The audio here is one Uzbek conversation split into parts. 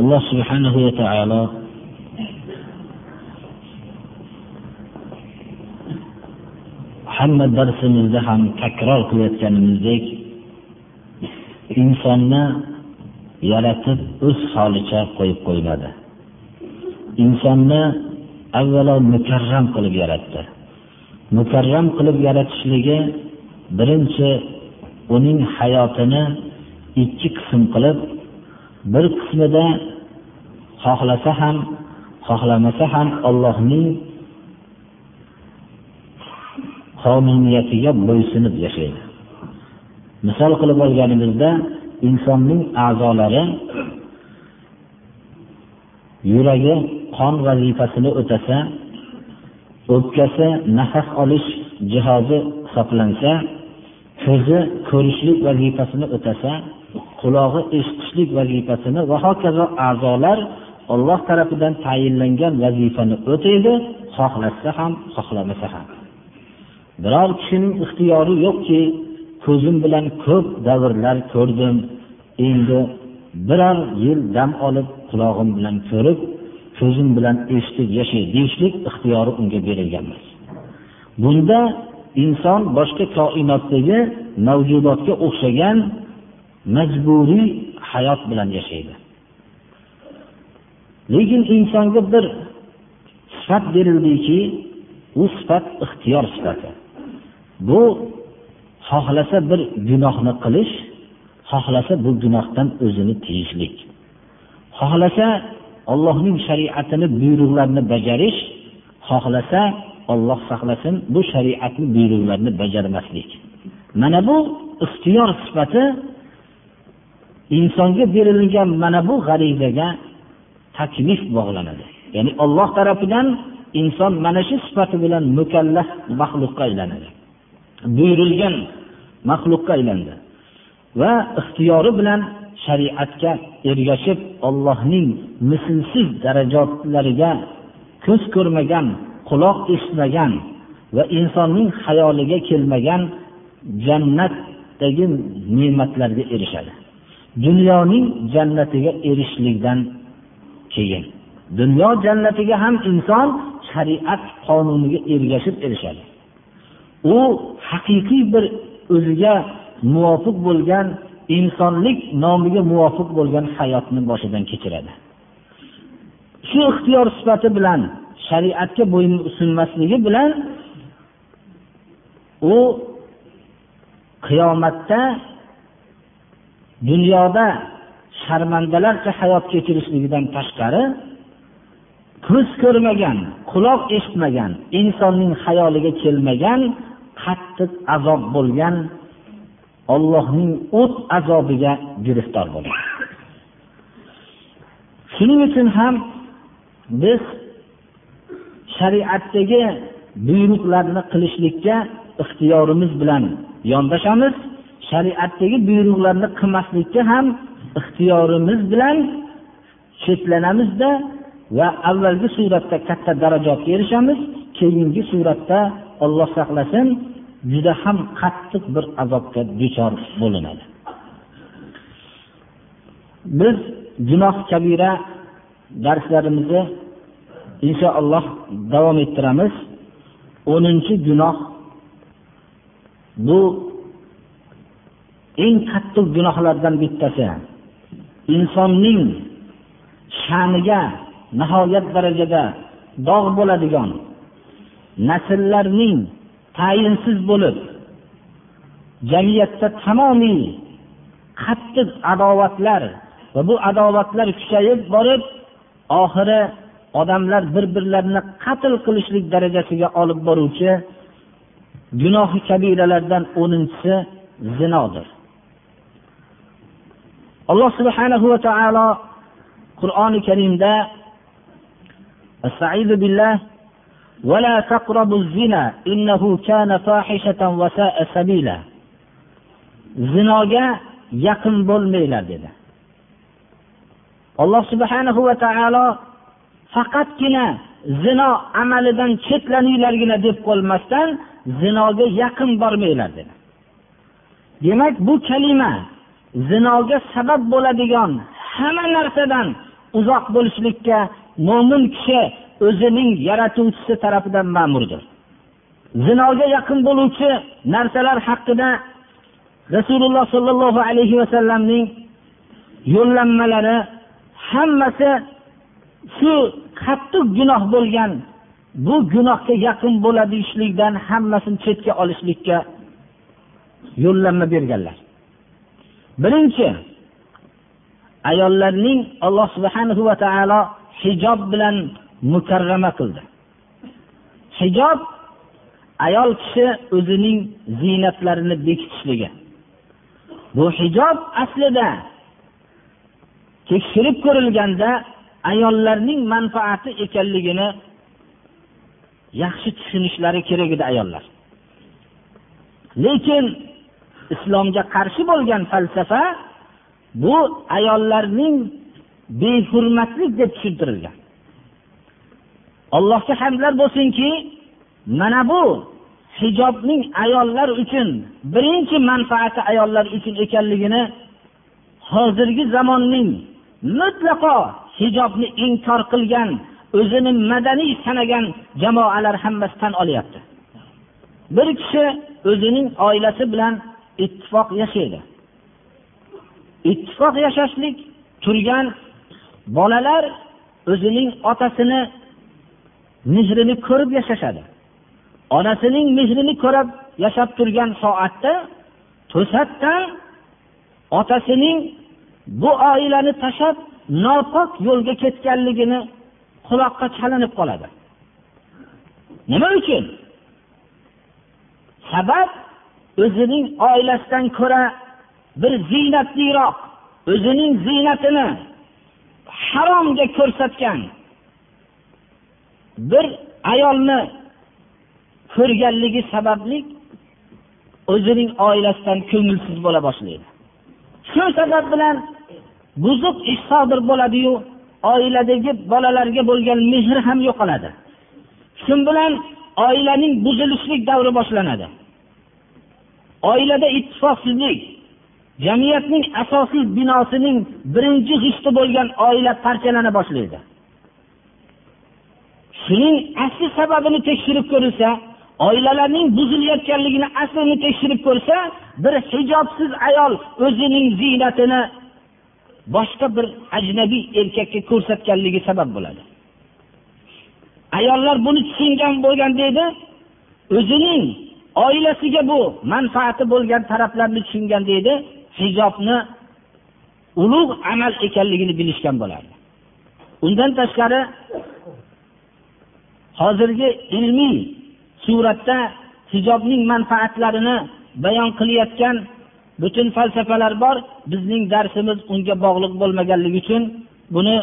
Alloh subhanahu va taolo hamma darsimizda ham takror qilayotganimizdek insonni yaratib o'z holicha qo'yib qo'ymadi. Insonni avvalo mukarram qilib yaratdi. Mukarram qilib yaratishligi birinchi uning hayotini ikki qism qilib bir qismida xohlasa ham xohlamasa ham Allohning qonuniyatiga bo'ysunib yashaydi. Misol qilib olganimizda insonning a'zolari yuragi qon vazifasini o'tasa, o'pkasi nafas olish jihozi hisoblansa, ko'zi ko'rishlik vazifasini o'tasa, qulog'i eshitishlik vazifasini va hokazo a'zolar Alloh tarafidan tayinlangan vazifani o'taydi, xohlasa ham, xohlamasa ham. Biror kishining ixtiyori yo'qki, ko'zim bilan ko'p davrlar ko'rdim, endi biror yil dam olib, qulog'im bilan ko'rib, ko'zim bilan eshitib yashay deyishlik ixtiyori unga berilgan emas. Bunda inson boshqa koinotdagi mavjudotga o'xshagan majburiy hayot bilan yashaydi. Lekin insonga bir sifat berildiki, u sifat ixtiyor sifati. Bu xohlasa bir gunohni qilish, xohlasa bu gunohdan o'zini tiyishlik. Xohlasa Allohning shariatini buyruqlarini bajarish, xohlasa Alloh saqlasin bu shariatni buyruqlarini bajarmaslik. Mana bu ixtiyor sifati insonga berilgan mana bu g'arizaga taklif bog'lanadi. Ya'ni Alloh tarafidan inson mana shu sifati bilan mukallaf maxluqqa aylanadi. Buyurilgan maxluqqa aylandi. Va ixtiyori bilan shariatga ergashib Allohning mislsiz darajalariga ko'z ko'rmagan, quloq eshitmagan va insonning xayoliga kelmagan jannatdagi ne'matlarga erishadi. Dunyoning jannatiga erishishlikdan keyin dunyo jannatiga ham inson shariat qonuniga ergashib erishadi. U haqiqiy bir o'ziga muvofiq bo'lgan insonlik nomiga muvofiq bo'lgan hayotni boshidan kechiradi. Shu ixtiyor sifati bilan shariatga bo'yin sunmasligi bilan u qiyomatda dunyoda sharmandalarcha hayot kechirishligidan tashqari ko'z ko'rmagan, quloq eshitmagan, insonning xayoliga kelmagan qattiq azob bo'lgan Allohning o't azobiga giriftor bo'ladi. Shuning uchun ham biz shariatdagi buyruqlarni qilishlikka ixtiyorimiz bilan yondashamiz, shariatdagi buyruqlarni qilmaslikka ham ixtiyorimiz bilan cheklanamizda va avvalgi suratda katta darajatga erishamiz, keyingi suratda Alloh saqlasin, juda ham qattiq bir azobga duchor bo'linadi. Biz gunoh kabira darslarimizni inshaalloh davom ettiramiz. 10-gunoh bu eng qattiq gunohlardan bittasi. Insonning sha'niga nihoyat darajada dog' bo'ladigan nasllarning tayinsiz bo'lib jamiyatda tamomiy qattiq adovatlar va bu adovatlar kuchayib borib oxiri odamlar bir-birlarini qatl qilishlik darajasiga olib boruvchi gunohi kabiralardan 10-si zinodir. alloh subhanahu va taolo qur'oni karimda استعيذ بالله ولا تقربوا الزنا إنه كان فاحشة وساء سبيلا zinoga yaqin bo'lmanglar dedi alloh subhanahu va taolo faqatgina zino amalidan chetlaninglargina deb qo'ymasdan zinoga yaqin bormanglar dedi demak bu kalima zinoga sabab bo'ladigan hamma narsadan uzoq bo'lishlikka mo'min kishi o'zining yaratuvchisi tarafidan ma'murdir. Zinoga yaqin bo'luvchi narsalar haqida rasululloh sollallohu alayhi vasallamning yo'llanmalari hammasi shu qattiq gunoh bo'lgan bu gunohga yaqin bo'ladi ishlikdan hammasini chetga olishlikka yo'llanma berganlar. Birinchi ayollarning alloh subhanahu va taolo hijob bilan mukarrama qildi. Hijob ayol kishi o'zining ziynatlarini bekitishligi. Bu hijob aslida tekshirib ko'rilganda ayollarning manfaati ekanligini yaxshi tushunishlari kerak edi ayollar. Lekin islomga qarshi bo'lgan falsafa bu ayollarning behurmatlik deb tushuntirilgan. Allohga hamdlar bo'lsinki mana bu hijobning ayollar uchun birinchi manfaati ayollar uchun ekanligini hozirgi zamonning mutlaqo hijobni inkor qilgan o'zini madaniy sanagan jamoalar hammasi tan olyapti. Bir kishi o'zining oilasi bilan ittifoq yashaydi. Ittifoq yashashlik turgan bolalar o'zining otasini mehrini ko'rib yashashadi. Onasining mehrini ko'rib yashab turgan soatda to'satdan otasining bu oilani tashlab nopok yo'lga ketganligini quloqqa chalinib qoladi. Nima uchun? Sabab o'zining oilasidan ko'ra bir ziynatliroq o'zining ziynatini haromga ko'rsatgan bir ayolni ko'rganligi sababli o'zining oilasidan ko'ngilsiz bo'la boshlaydi. Shu sabab bilan buzuq ish sodir bo'ladiyu oiladagi bolalarga bo'lgan mehr ham yo'qoladi. Shu bilan oilaning buzilishlik davri boshlanadi. Oilada ittifoqsizlik jamiyatning asosiy binosining birinchi g'ishti bo'lgan oila parchalana boshlaydi. Shuning asli sababini tekshirib ko'rilsa oilalarning buzilayotganligini aslini tekshirib ko'rsa bir hijobsiz ayol o'zining ziynatini boshqa bir ajnabiy erkakka ko'rsatganligi sabab bo'ladi. Ayollar buni tushungan bo'lgan deydi o'zining oilasiga bu manfaati bo'lgan taraflarni tushungan deydi hijobni ulug' amal ekanligini bilishgan bo'lardi. Undan tashqari hozirgi ilmiy suratda hijobning manfaatlarini bayon qilayotgan butun falsafalar bor. Bizning darsimiz unga bog'liq bo'lmaganligi uchun buni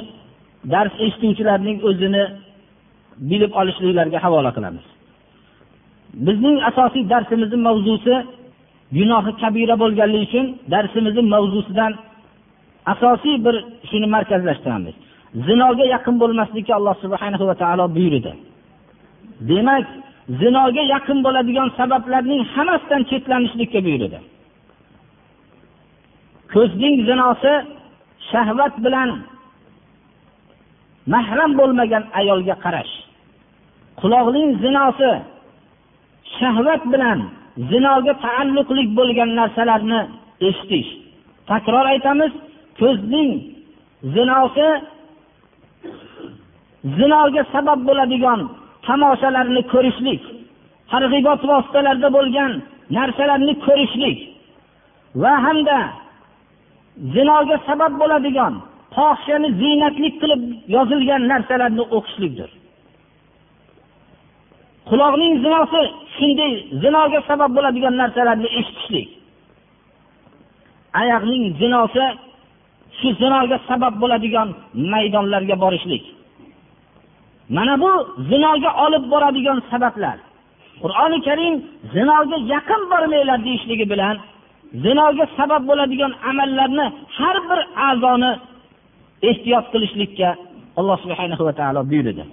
dars eshituvchilarning o'zini bilib olishliklariga havola qilamiz. Bizning asosiy darsimizni mavzusi gunohi kabira bo'lganligi uchun darsimizni mavzusidan asosiy bir shuni markazlashtiramiz. Zinoga yaqin bo'lmaslikka alloh subhanahu va taolo buyurdi. Demak zinoga yaqin bo'ladigan sabablarning hammasidan chetlanishlikka buyurdi. Ko'zning zinosi shahvat bilan mahram bo'lmagan ayolga qarash. Quloqning zinosi shahvat bilan zinoga taalluqli bo'lgan narsalarni eshitish. Takror aytamiz ko'zning zinosi zinoga sabab bo'ladigan tomoshalarni ko'rishlik targ'ibot vositalarida bo'lgan narsalarni ko'rishlik va hamda zinoga sabab bo'ladigan fohishani ziynatlik qilib yozilgan narsalarni o'qishlikdir. Quloqning zinosi shunday zinoga sabab bo'ladigan narsalarni eshitishlik. Oyoqning zinosi shu zinoga sabab bo'ladigan maydonlarga borishlik. Mana bu zinoga olib boradigan sabablar. Qur'oni karim zinoga yaqin bormanglar deyishligi bilan zinoga sabab bo'ladigan amallarni har bir a'zoni ehtiyot qilishlikka alloh subhanahu va taolo buyurdi.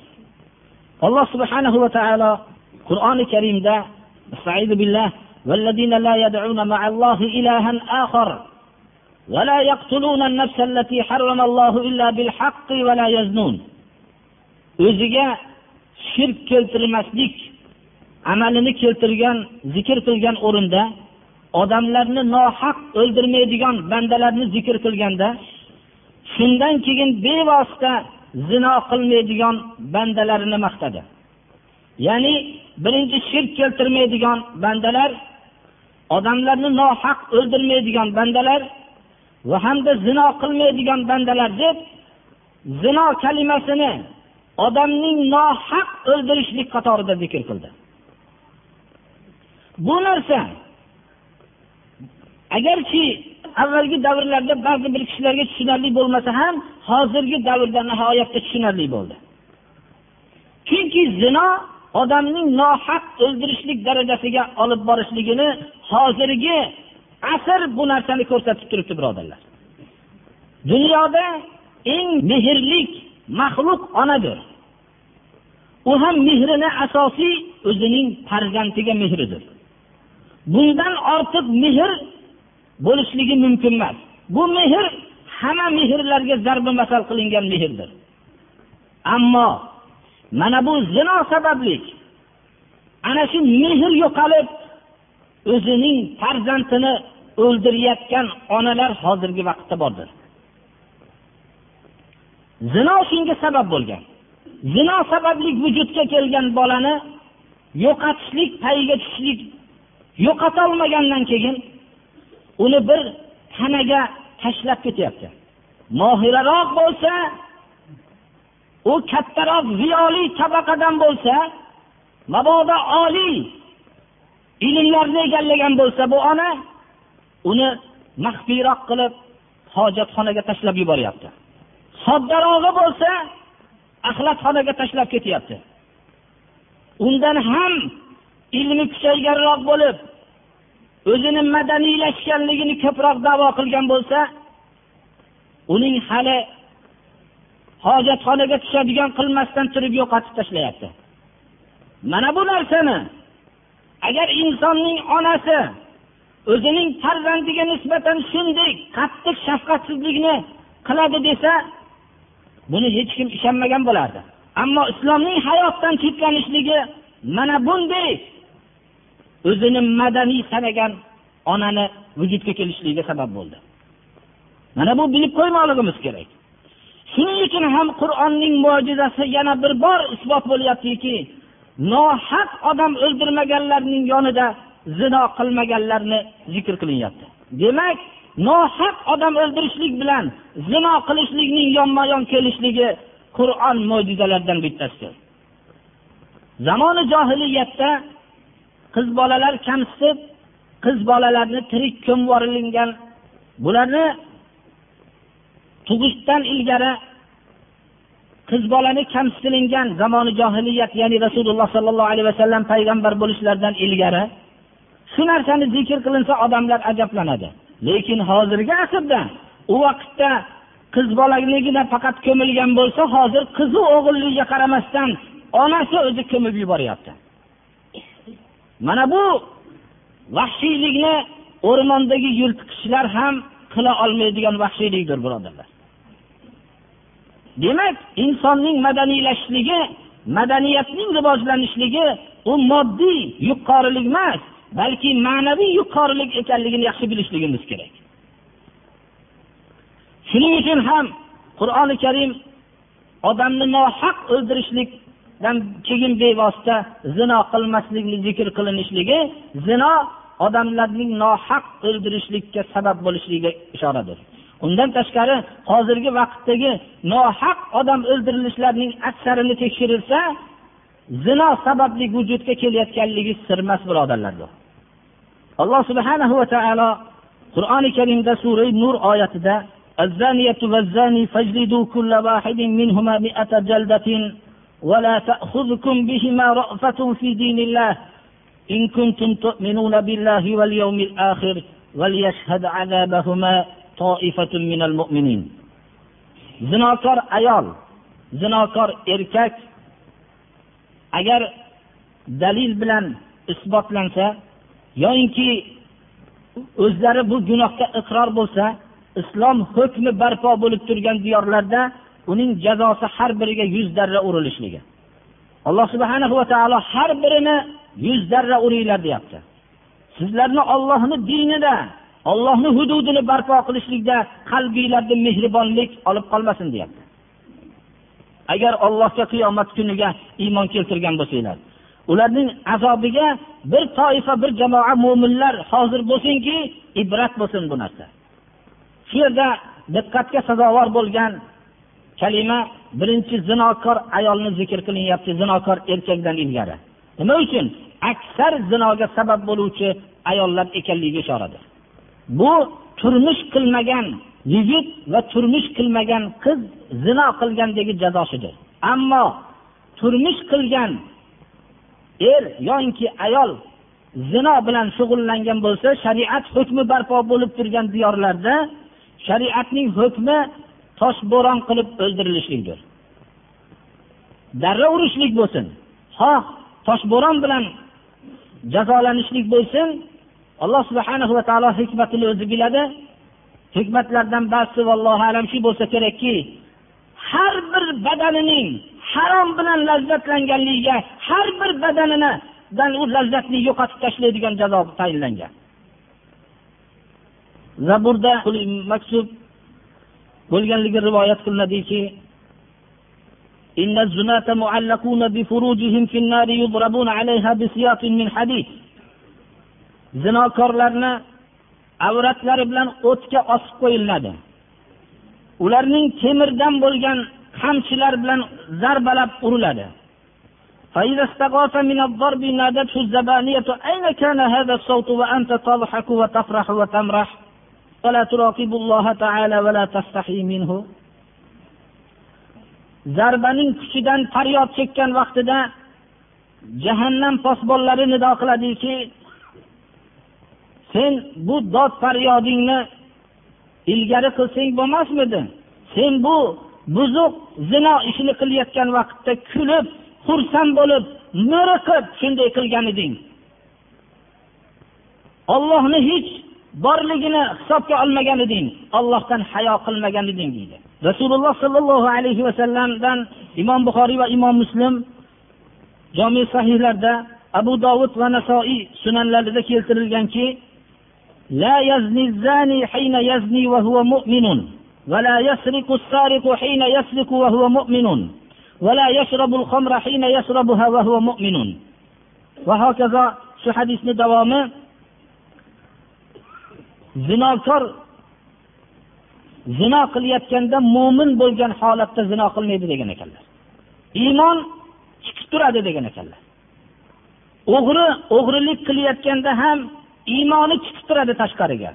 alloh subhanahu va taolo qur'oni karimda والذين لا يدعون مع الله إلها آخر ولا يقتلون النفس التي حرم الله إلا بالحق ولا يزنون o'ziga shirk keltirmaslik amalini keltirgan zikr qilgan o'rinda odamlarni nohaq o'ldirmaydigan bandalarni zikr qilganda shundan keyin bevosita zino qilmaydigan bandalarini maqtadi. Ya'ni birinchi shirk keltirmaydigan bandalar odamlarni nohaq o'ldirmaydigan bandalar va hamda zino qilmaydigan bandalar deb zino kalimasini odamning nohaq o'ldirishlik qatorida zikr qildi. Bu narsa agarki avvalgi davrlarda ba'zi bir kishilarga tushunarli bo'lmasa ham hozirgi davrda nihoyatda tushunarli bo'ldi. Chunki zino odamning nohaq o'ldirishlik darajasiga olib borishligini hozirgi asr bu narsani ko'rsatib turibdi birodarlar. Dunyoda eng mehrlik maxluq onadir. U ham mehrini asosiy o'zining farzandiga mehridir. Bundan ortiq mehr bo'lishligi mumkin emas. Bu mehr hamma mehrlarga zarba masal qilingan mehrdir. Ammo mana bu zino sababli ana shu mehr yo'qolib o'zining farzandini o'ldirayotgan onalar hozirgi vaqtda bordir. Zino shunga sabab bo'lgan. Zino sababli vujudga kelgan bolani yo'qotishlik payiga tushishlik yo'qotolmagandan keyin uni bir tanaga tashlab ketyapti. Mohiraroq bo'lsa u kattaroq ziyoli tabaqadan bo'lsa mabodo oliy ilmlarni egallagan bo'lsa bu ona uni maxfiyroq qilib hojatxonaga tashlab yuboryapti. Soddarog'i bo'lsa axlatxonaga tashlab ketyapti. Undan ham ilmi kuchayganroq bo'lib o'zini madaniylashganligini ko'proq davo qilgan bo'lsa uning hali hojatxonaga tushadigan qilmasdan turib yo'qotib tashlayapti. Mana bu narsani agar insonning onasi o'zining farzandiga nisbatan shunday qattiq shafqatsizlikni qiladi desa buni hech kim ishonmagan bo'lardi. Ammo islomning hayotdan chetlanishligi mana bunday o'zini madaniy sanagan onani vujudga kelishligiga sabab bo'ldi. Mana bu bilib qo'ymoqligimiz kerak. Shuning uchun ham qur'onning mo'jizasi yana bir bor isbot bo'lyaptiki nohaq odam o'ldirmaganlarning yonida zino qilmaganlarni zikr qilinyapti. Demak nohaq odam o'ldirishlik bilan zino qilishlikning yonma yon kelishligi qur'on mo'jizalaridan bittasidir. Zamoni johiliyatda qiz bolalar kamsitib qiz bolalarni tirik ko'mib yuborilgan bularni tug'ishdan ilgari qiz bolani kamsitilingan zamoni johiliyat ya'ni rasululloh sollallohu alayhi vasallam payg'ambar bo'lishlaridan ilgari shu narsani zikr qilinsa odamlar ajablanadi. Lekin hozirgi asrda u vaqtda qiz bolaligida faqat ko'milgan bo'lsa hozir qizi o'g'illigiga qaramasdan onasi o'zi ko'mib yuboryapti. Mana bu vahshiylikni o'rmondagi yirtqichlar ham qila olmaydigan vahshiylikdir birodarlar. Demak insonning madaniylashishligi madaniyatning rivojlanishligi u moddiy yuqorilik emas balki ma'naviy yuqorilik ekanligini yaxshi bilishligimiz kerak. Shuning uchun ham qur'oni karim odamni nohaq o'ldirishlik keyin bevosita zino qilmaslikni zikr qilinishligi zino odamlarning nohaq o'ldirishlikka sabab bo'lishligiga ishoradir undan tashqari hozirgi vaqtdagi nohaq odam o'ldirilishlarining aksarini tekshirilsa zino sababli vujudga kelayotganligi sirmas birodarlar bu alloh subhanahu va taolo qur'oni karimda sura nur oyatida الزانية والزاني فاجلدوا كل واحد منهما مئة جلدة ولا تأخذكم بهما رأفة في دين الله إن كنتم تؤمنون بالله واليوم الآخر وليشهد عذابهما طائفة من المؤمنين zinokor ayol zinokor erkak agar dalil bilan isbotlansa yoyinki o'zlari bu gunohga iqror bo'lsa islom hukmi barpo bo'lib turgan diyorlarda uning jazosi har biriga yuz darra urilishligi. Alloh subhana va taolo har birini yuz darra uringlar deyapti. Sizlarni ollohni dinida ollohni hududini barpo qilishlikda qalbinglarda mehribonlik olib qolmasin deyapti. Agar ollohga qiyomat kuniga iymon keltirgan bo'lsanglar ularning azobiga bir toifa bir jamoa mo'minlar hozir bo'lsinki ibrat bo'lsin bu narsa. Shu yerda diqqatga sazovor bo'lgan kalima birinchi zinokor ayolni zikr qilinyapti zinokor erkakdan ilgari. Nima uchun? Aksar zinoga sabab bo'luvchi ayollar ekanligiga ishoradir bu turmush qilmagan yigit va turmush qilmagan qiz zino qilgandagi jazosidir ammo turmush qilgan er yoinki ayol zino bilan shug'ullangan bo'lsa shariat hukmi barpo bo'lib turgan diyorlarda shariatning hukmi toshbo'ron qilib o'ldirilishlikdir. Darra urishlik bo'lsin. Xoh toshbo'ron bilan jazolanishlik bo'lsin. Alloh subhana va taolo hikmatini o'zi biladi. Hikmatlardan ba'zisi vallohu alam shu bo'lsa kerakki har bir badanining harom bilan lazzatlanganligiga har bir badaninidan u lazzatni yo'qotib tashlaydigan jazo tayinlangan. Zaburda maksub bo'lganligi rivoyat qilinadiki إن الزناة معلقون بفروجهم في النار يضربون عليها بسياط من حديد zinokorlarni avratlari bilan o'tga osib qo'yiladi ularning temirdan bo'lgan qamchilar bilan zarbalab uriladi فإذا استغاث من الضرب نادته الزبانية أين كان هذا الصوت وأنت تضحك وتفرح وتمرح ولا تراقب الله تعالى ولا تستحي منه zarbaning kuchidan faryod chekkan vaqtida jahannam posbonlari nido qiladiki sen bu dod faryodingni ilgari qilsang bo'lmasmidi sen bu buzuq zino ishini qilayotgan vaqtda kulib xursand bo'lib miriqib shunday qilgan eding ollohni hech borligini hisobga olmagan eding ollohdan hayo qilmagan eding deydi rasululloh sollallohu alayhi vasallamdan imom buxoriy va imom muslim jomi sahiylarda abu dovud va nasoiy sunanlarida keltirilganki لا يزني الزاني حين يزني وهو مؤمن ولا يسرق السارق حين يسرق وهو مؤمن ولا يشرب الخمر حين يشربها وهو مؤمن وهكذا shu hadisni davomi zinokor zino qilayotganda mo'min bo'lgan holatda zino qilmaydi degan ekanlar. Iymon chiqib turadi degan ekanlar. O'g'ri o'g'rilik qilayotganda ham iymoni chiqib turadi tashqariga.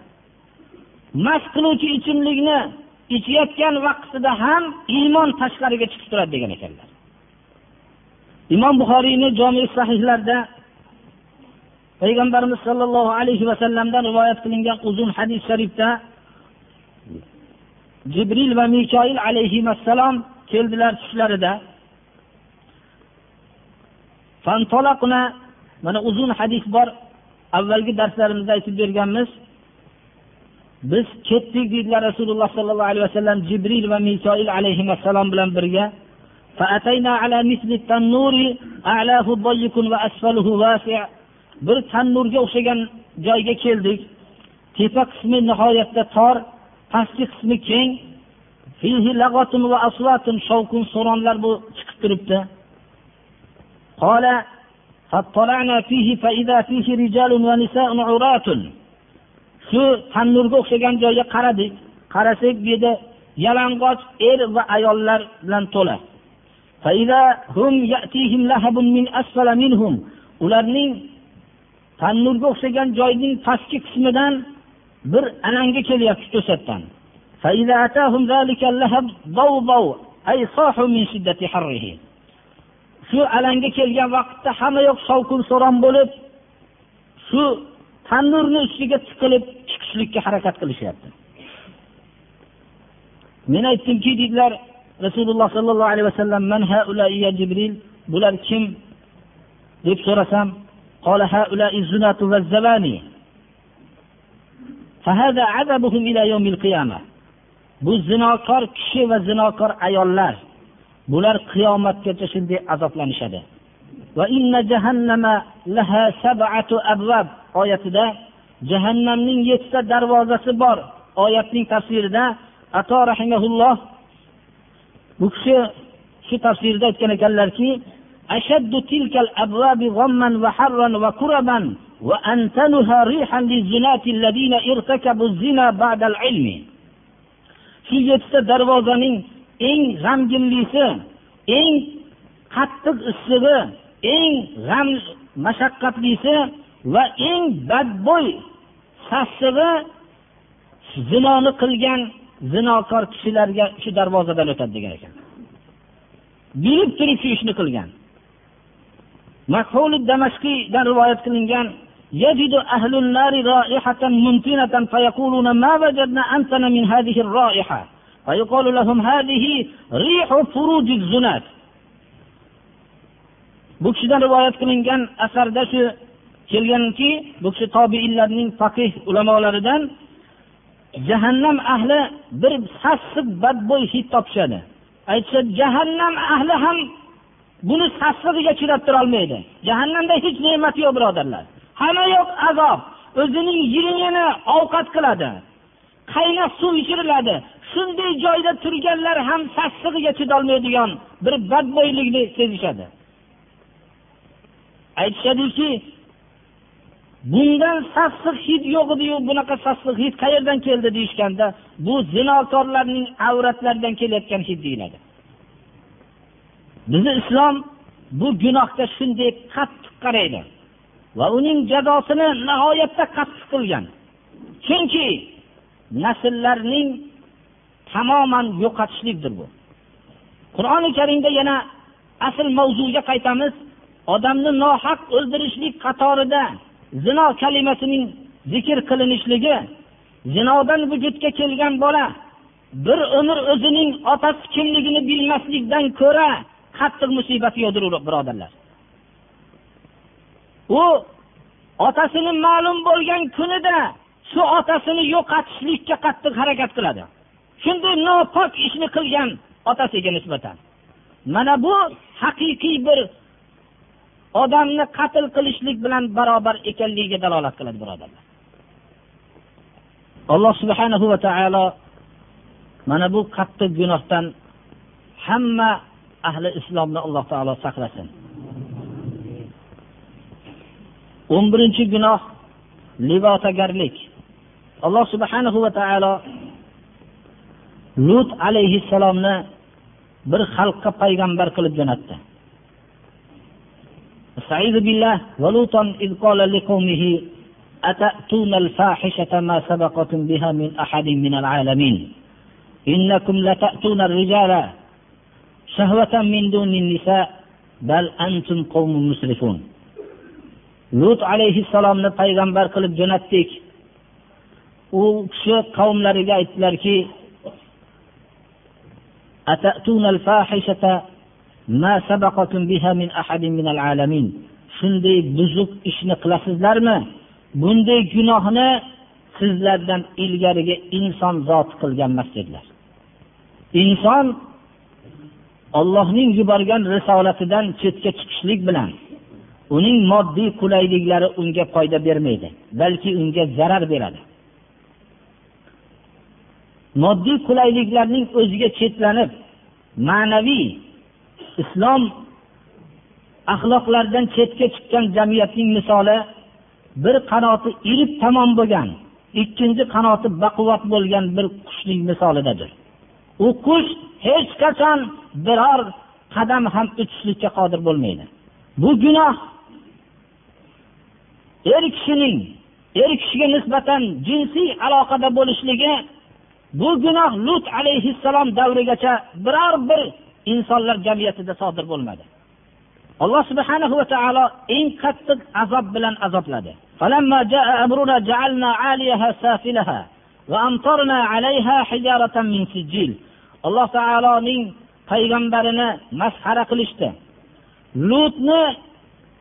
Mast qiluvchi ichimlikni ichayotgan vaqtida ham iymon tashqariga chiqib turadi degan ekanlar. Imom buxoriyni jomi sahihlarida payg'ambarimiz sollallohu alayhi vasallamdan rivoyat qilingan uzun hadis sharifda jibril va mikoil alayhissalom keldilar tushlarida mana uzun hadis bor avvalgi darslarimizda aytib berganmiz. Biz ketdik deydilar rasululloh sollallohu alayhi vasallam jibril va mikoil alayhissalom bilan birga. Bir tannurga o'xshagan joyga keldik. Tepa qismi nihoyatda tor pastki qismi keng. Shovqin suronlar bu chiqib turibdi. Shu tannurga o'xshagan joyga qaradik. Qarasak bu yerda yalang'och er va ayollar bilan to'la. Ularning tannurga o'xshagan joyning pastki qismidan bir alanga kelyapti to'satdan. Shu alanga kelgan vaqtda hamma yoq shovqin soron bo'lib shu tannurni ustiga tiqilib chiqishlikka harakat qilishyapti. Men aytdimki deydilar rasululloh sollallohu alayhi vasallam bular kim? deb so'rasam bu zinokor kishi va zinokor ayollar bular qiyomatgacha shunday azoblanishadi. Oyatida jahannamning yettita darvozasi bor oyatning tafsirida ato rahimaulloh bu kishi shu tafsirda aytgan ekanlarki أشد تلك الأبواب غما وحرا وكربا وأنتنها ريحا للزناة الذين ارتكبوا الزنا بعد العلم shu yettita darvozaning eng g'amginlisi eng qattiq issig'i eng g'am mashaqqatlisi va eng badbo'y sassig'i zinoni qilgan zinokor kishilarga shu darvozadan o'tadi degan ekan bilib turib shu ishni qilgan damashqiydan rivoyat qilingan يجد أهل النار رائحة منتنة فيقولون ما وجدنا أنتن من هذه الرائحة فيقال لهم هذه ريح فروج الزنات bu kishidan rivoyat qilingan asarda shu kelganki bu kishi tobiinlarning faqih ulamolaridan jahannam ahli bir sassiq badbo'y hid topishadi aytishadi jahannam ahli ham buni sassig'iga chidab turolmaydi. Jahannamda hech ne'mat yo'q birodarlar. Hamma yoq azob. O'zining yiringini ovqat qiladi. Qaynoq suv ichiriladi. Shunday joyda turganlar ham sassig'iga chidolmaydigan bir badbo'ylikni sezishadi. Aytishadiki bundan sassiq hid yo'q ediyu bunaqa sassiq hid qayerdan keldi deyishganda bu zinokorlarning avratlaridan kelayotgan hid deyiladi. Bizni islom bu gunohga shunday qattiq qaraydi va uning jazosini nihoyatda qattiq qilgan. Chunki nasllarning tamoman yo'qotishlikdir bu. Qur'oni karimda yana asl mavzuga qaytamiz. Odamni nohaq o'ldirishlik qatorida zino kalimasining zikr qilinishligi zinodan vujudga kelgan bola bir umr o'zining otasi kimligini bilmaslikdan ko'ra qattiq musibati yo'qdir birodarlar. U otasini ma'lum bo'lgan kunida shu otasini yo'qotishlikka qattiq harakat qiladi. Shunday nopok ishni qilgan otasiga nisbatan. Mana bu haqiqiy bir odamni qatl qilishlik bilan barobar ekanligiga dalolat qiladi birodarlar. Alloh subhanahu va taolo mana bu qattiq gunohdan hamma ahli islomni alloh taolo saqlasin o'n birinchi gunoh libotagarlik alloh subhanahu va taolo lut alayhissalomni bir xalqqa payg'ambar qilib jo'natdi استعيذ بالله ولوطا إذ قال لقومه أتأتون الفاحشة ما سبقتم بها من أحد من العالمين إنكم لتأتون الرجال min nisa bal antum qawmun musrifun lut alayhissalomni payg'ambar qilib jo'natdik u kishi qavmlariga aytdilarki shunday buzuq ishni qilasizlarmi bunday gunohni sizlardan ilgarigi inson zoti qilgan emas dedilar inson ollohning yuborgan risolatidan chetga chiqishlik bilan uning moddiy qulayliklari unga foyda bermaydi balki unga zarar beradi. Moddiy qulayliklarning o'ziga chetlanib ma'naviy islom axloqlardan chetga chiqqan jamiyatning misoli bir qanoti ilib tamom bo'lgan ikkinchi qanoti baquvvat bo'lgan bir qushning misolidadir. U qush hech qachon biror qadam ham uchishlikka qodir bo'lmaydi. Bu gunoh er kishining er kishiga nisbatan jinsiy aloqada bo'lishligi bu gunoh lut alayhissalom davrigacha biror bir insonlar jamiyatida sodir bo'lmadi. Alloh subhanahu va taolo eng qattiq azob bilan azobladi. Alloh taoloning payg'ambarini masxara qilishdi. Lutni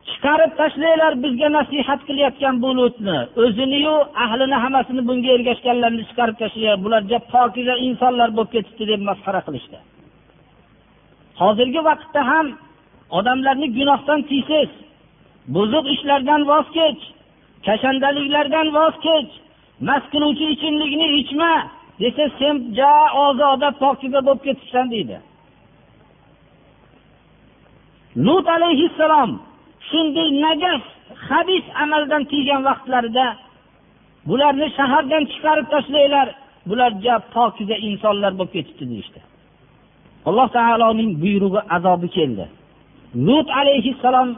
chiqarib tashlanglar bizga nasihat qilayotgan bu lutni. O'ziniyu ahlini hammasini bunga ergashganlarni chiqarib tashlanglar bular pokiza insonlar bo'lib ketibdi deb masxara qilishdi. Hozirgi vaqtda ham odamlarni gunohdan tiysiz buzuq ishlardan voz kech kashandaliklardan voz kech mast qiluvchi ichimlikni ichma desa sen ja ozoda pokiza bo'lib ketibsan deydi. Lut alayhissalom shunday najas habis amaldan tiygan vaqtlarida bularni shahardan chiqarib tashlanglar bular ja pokiza insonlar bo'lib ketibdi deyishdi. Alloh taoloning buyrug'i azobi keldi. Lut alayhissalom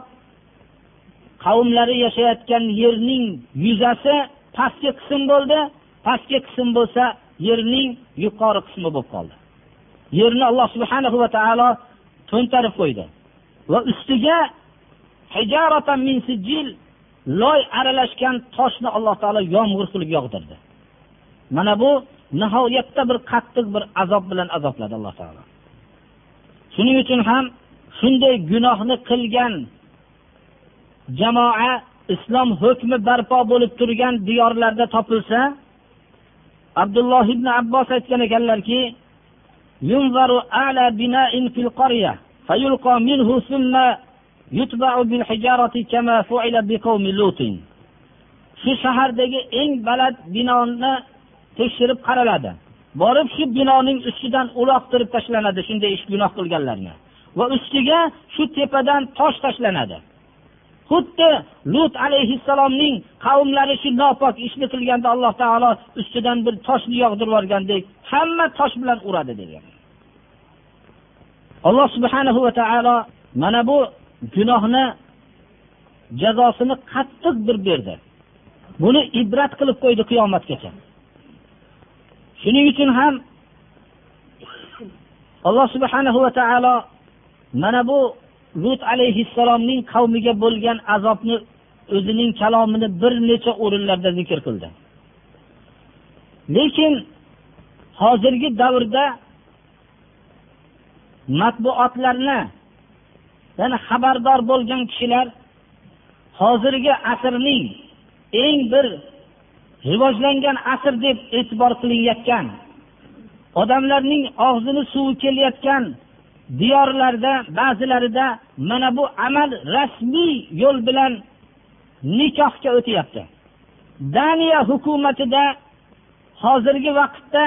qavmlari yashayotgan yerning yuzasi pastki qism bo'ldi. Pastki qism bo'lsa yerning yuqori qismi bo'lib qoldi. Yerni alloh subhanahu va taolo to'ntarib qo'ydi va ustiga min sijil loy aralashgan toshni alloh taolo yomg'ir qilib yog'dirdi. Mana bu nihoyatda bir qattiq bir azob bilan azobladi alloh taolo. Shuning uchun ham shunday gunohni qilgan jamoa islom hukmi barpo bo'lib turgan diyorlarda topilsa abdulloh ibn abbos aytgan ekanlarki فيلقى منه ثم يتبع بالحجارة كما فعل بقوم لوط shu shahardagi eng baland binoni tekshirib qaraladi borib shu binoning ustidan uloqtirib tashlanadi shunday ish gunoh qilganlarni va ustiga shu tepadan tosh tashlanadi Xuddi lut alayhissalomning qavmlari shu nopok ishni qilganda alloh taolo ustidan bir toshni yog'dirib yuborgandek hamma tosh bilan uradi degan. Alloh subhanahu va taolo mana bu gunohni jazosini qattiq bir berdi. Buni ibrat qilib qo'ydi qiyomatgacha. Shuning uchun ham alloh subhanahu va taolo mana bu lut alayhissalomning qavmiga bo'lgan azobni o'zining kalomini bir necha o'rinlarda zikr qildi. Lekin hozirgi davrda matbuotlarni ya'ni xabardor bo'lgan kishilar hozirgi asrning eng bir rivojlangan asr deb e'tibor qilinayotgan odamlarning og'zini suvi kelayotgan diyorlarda ba'zilarida mana bu amal rasmiy yo'l bilan nikohga o'tyapti. Daniya hukumatida hozirgi vaqtda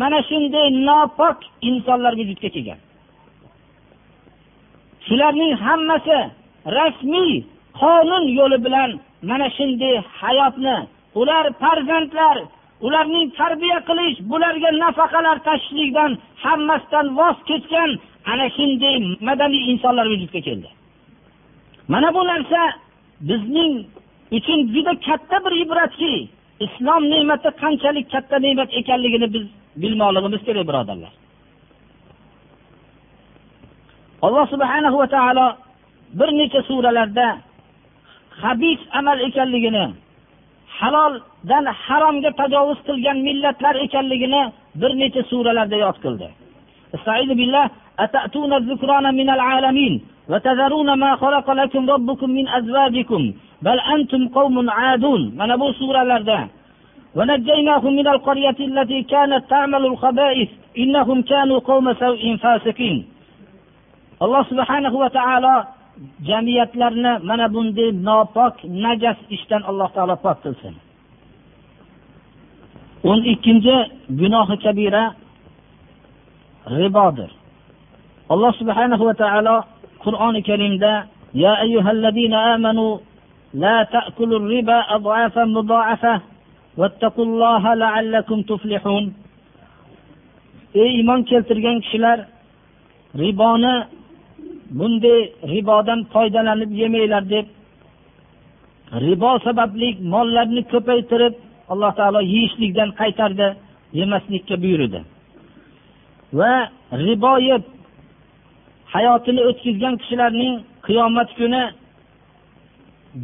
mana shunday nopok insonlar vujudga kelgan. Shularning hammasi rasmiy qonun yo'li bilan mana shunday hayotni ular farzandlar ularning tarbiya qilish bularga nafaqalar tashishlikdan hammasidan voz kechgan ana shunday madaniy insonlar vujudga keldi. Mana bu narsa bizning uchun juda katta bir ibratki islom ne'mati qanchalik katta ne'mat ekanligini biz bilmoqligimiz kerak birodarlar. Alloh subhanahu va taolo bir necha suralarda habis amal ekanligini haloldan haromga tajovuz qilgan millatlar ekanligini bir necha suralarda yod qildi. أتأتون الذكران من العالمين وتذرون ما خلق لكم ربكم من أزواجكم بل أنتم قوم عادون من أبو سورة لرده ونجيناهم من القرية التي كانت تعمل الخبائث إنهم كانوا قوم سوء فاسقين alloh subhanahu va taolo jamiyatlarni mana bunday nopok najas ishdan alloh taolo pok qilsin o'n ikkinchi gunohi kabira ribodir alloh subhanahu va taolo qur'oni karimda يا أيها الذين آمنوا لا تأكلوا الربا أضعافا مضاعفة واتقوا الله لعلكم تفلحون ey iymon keltirgan kishilar riboni bunday ribodan foydalanib yemanglar deb ribo sababli mollarni ko'paytirib alloh taolo yeyishlikdan qaytardi yemaslikka buyurdi va ribo yeb hayotini o'tkazgan kishilarning qiyomat kuni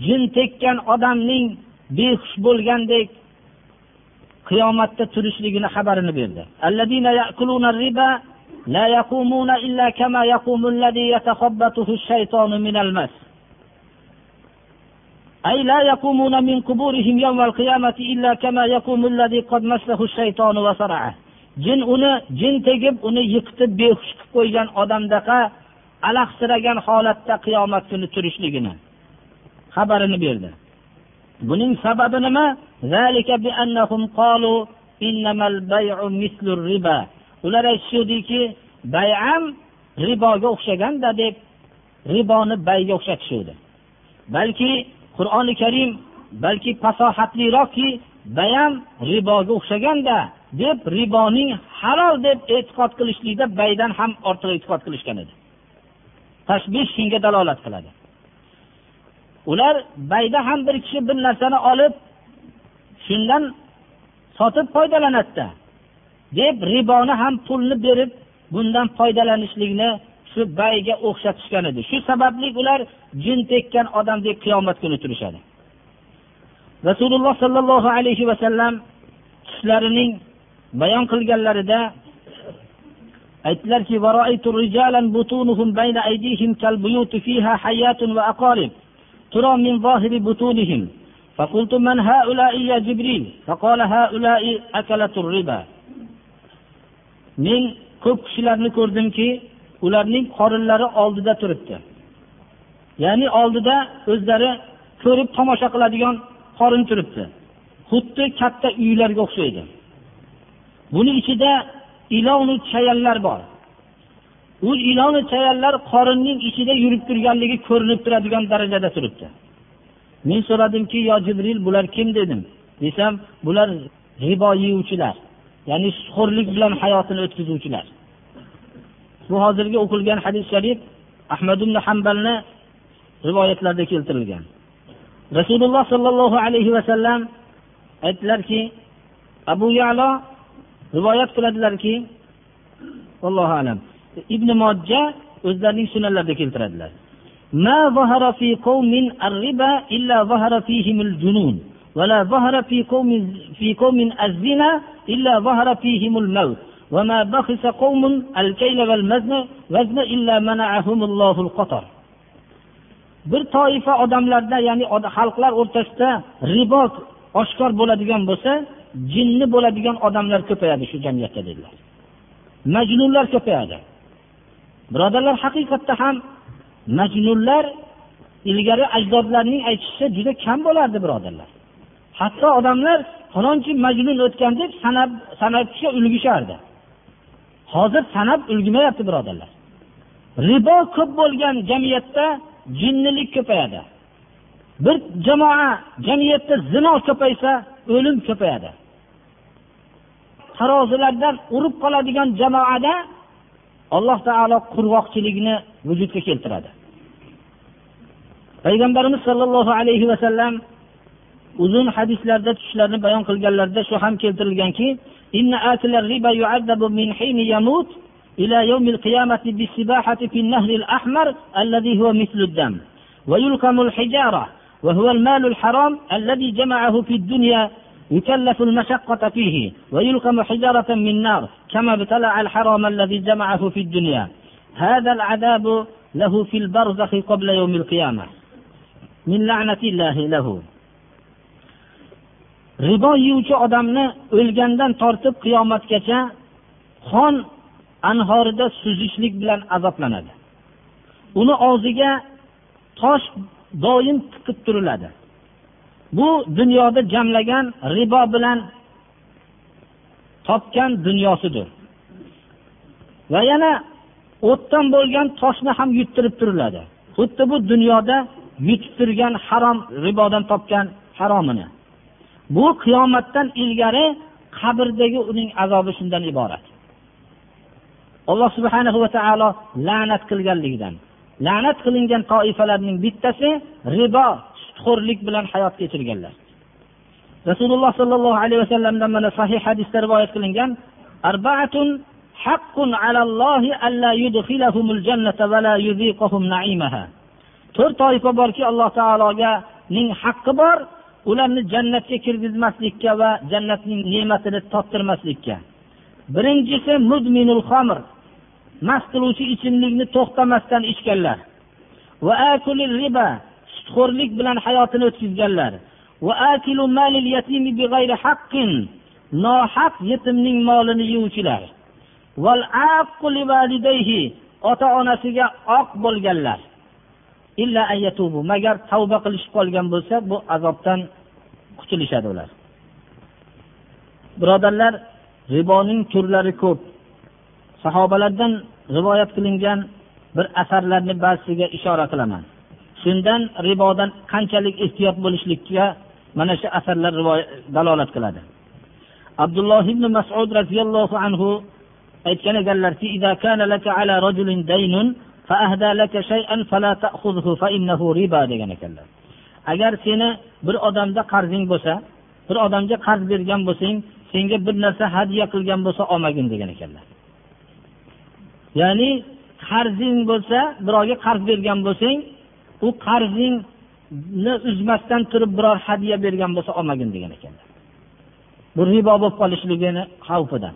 jin tekkan odamning behush bo'lgandek qiyomatda turishligini xabarini berdi لا يقومون إلا كما يقوم الذي يتخبطه الشيطان من المس أي لا يقومون من قبورهم يوم القيامة إلا كما يقوم الذي قد مسه الشيطان وصرعه jin uni jin tegib uni yiqitib behush qilib qo'ygan odamdaqa alahsiragan holatda qiyomat kuni turishligini xabarini berdi. Buning sababi nima? Ular aytishuvdiki bayam riboga o'xshaganda deb riboni bayga o'xshatishuvdi. Balki qur'oni karim balki fasohatliroqki bayam riboga o'xshaganda deb riboning halol deb e'tiqod qilishlikda baydan ham ortiq e'tiqod qilishgan edi. Tashbih shunga dalolat qiladi. Ular bayda ham bir kishi bir narsani olib shundan sotib foydalanadida deb riboni ham pulni berib bundan foydalanishlikni shu bayga o'xshatishgan edi. Shu sababli ular jin tekkan odamdek qiyomat kuni turishadi. Rasululloh sollallohu alayhi vasallam tushlarining bayon qilganlarida aytdilarki ترى من ظاهر بطونهم فقلت من هؤلاء يا جبريل فقال هؤلاء أكلة الربا men ko'p kishilarni ko'rdimki ularning qorinlari oldida turibdi ya'ni oldida o'zlari ko'rib tomosha qiladigan qorin turibdi xuddi katta uylarga o'xshaydi Buni ichida ilonu chayanlar bor. U ilonu chayanlar qorinning ichida yurib turganligi ko'rinib turadigan darajada turibdi. Men so'radimki yo jibril bular kim? dedim. Desam bular ribo yeyuvchilar ya'ni suxurlik bilan hayotini o'tkazuvchilar. Bu hozirgi o'qilgan hadis sharif ahmad ibn hambalni rivoyatlarida keltirilgan. Rasululloh sollallohu alayhi vasallam aytdilarki abu yalo rivoyat qiladilarki allohu alam ibn mojja o'zlarining sunanlarida keltiradilar ما ظهر في قوم الربا إلا ظهر فيهم الجنون ولا ظهر في قوم في قوم الزنا إلا ظهر فيهم الموت وما بخس قوم الكيل والمزن وزن إلا منعهم الله القطر bir toifa odamlarda ya'ni xalqlar o'rtasida ribo oshkor bo'ladigan bo'lsa jinni bo'ladigan odamlar ko'payadi shu jamiyatda dedilar. Majnunlar ko'payadi. Birodarlar haqiqatda ham majnunlar ilgari ajdodlarning aytishicha juda kam bo'lardi birodarlar. Hatto odamlar falonchi majnun o'tgan deb sanab sanabga ulgishardi hozir sanab ulgurmayapti birodarlar. Ribo ko'p bo'lgan jamiyatda jinnilik ko'payadi. Bir jamoa jamiyatda zino ko'paysa o'lim ko'payadi tarozilardan urib qoladigan jamoada alloh taolo qurg'oqchilikni vujudga keltiradi payg'ambarimiz sollallohu alayhi vasallam uzun hadislarda tushlarni bayon qilganlarida shu ham keltirilganki إلى يوم القيامة بالسباحة في النهر الأحمر الذي هو مثل الدم ويلقم الحجارة وهو المال الحرام الذي جمعه في الدنيا يكلف المشقة فيه ويلقم حجارة من نار كما ابتلع الحرام الذي جمعه في الدنيا هذا العذاب له في البرزخ قبل يوم القيامة من لعنة الله له ribo yeyuvchi odamni o'lgandan tortib qiyomatgacha qon anhorida suzishlik bilan azoblanadi uni og'ziga tosh doim tiqib turiladi. Bu dunyoda jamlagan ribo bilan topgan dunyosidir. Va yana o'tdan bo'lgan toshni ham yuttirib turiladi. Xuddi bu dunyoda yutib turgan harom ribodan topgan haromini. Bu qiyomatdan ilgari qabrdagi uning azobi shundan iborat. Alloh subhana va taolo la'nat qilganligidan. La'nat qilingan toifalarning bittasi ribo sutxo'rlik bilan hayot kechirganlar rasululloh sollallohu alayhi vasallamdan mana sahih hadisda rivoyat qilingan arbaatun haqqun alallohi alla yudkhilahumul jannata va la yuziqahum na'imaha. To'rt toifa borki alloh taologa ning haqqi bor ularni jannatga kirgizmaslikka va jannatning ne'matini tottirmaslikka birinchisi mudminul xomir mast qiluvchi ichimlikni to'xtamasdan ichganlar. Va riba sutxo'rlik bilan hayotini o'tkazganlar. Nohaq yetimning molini yeyuvchilar ota onasiga oq bo'lganlar. Magar tavba qilishib qolgan bo'lsa bu azobdan qutulishadi ular. Birodarlar riboning turlari ko'p. Sahobalardan rivoyat qilingan bir asarlarni ba'zisiga ishora qilaman. Shundan ribodan qanchalik ehtiyot bo'lishlikka mana shu asarlar dalolat qiladi. Abdulloh ibn masud roziyallohu anhu aytgan ekanlarki degan ekanlar. Agar seni bir odamda qarzing bo'lsa bir odamga qarz bergan bo'lsang senga bir narsa hadya qilgan bo'lsa olmagin degan ekanlar. Ya'ni qarzing bo'lsa birovga qarz bergan bo'lsang u qarzingni uzmasdan turib biror hadya bergan bo'lsa olmagin degan ekanlar. Bu ribo bo'lib qolishligini xavfidan.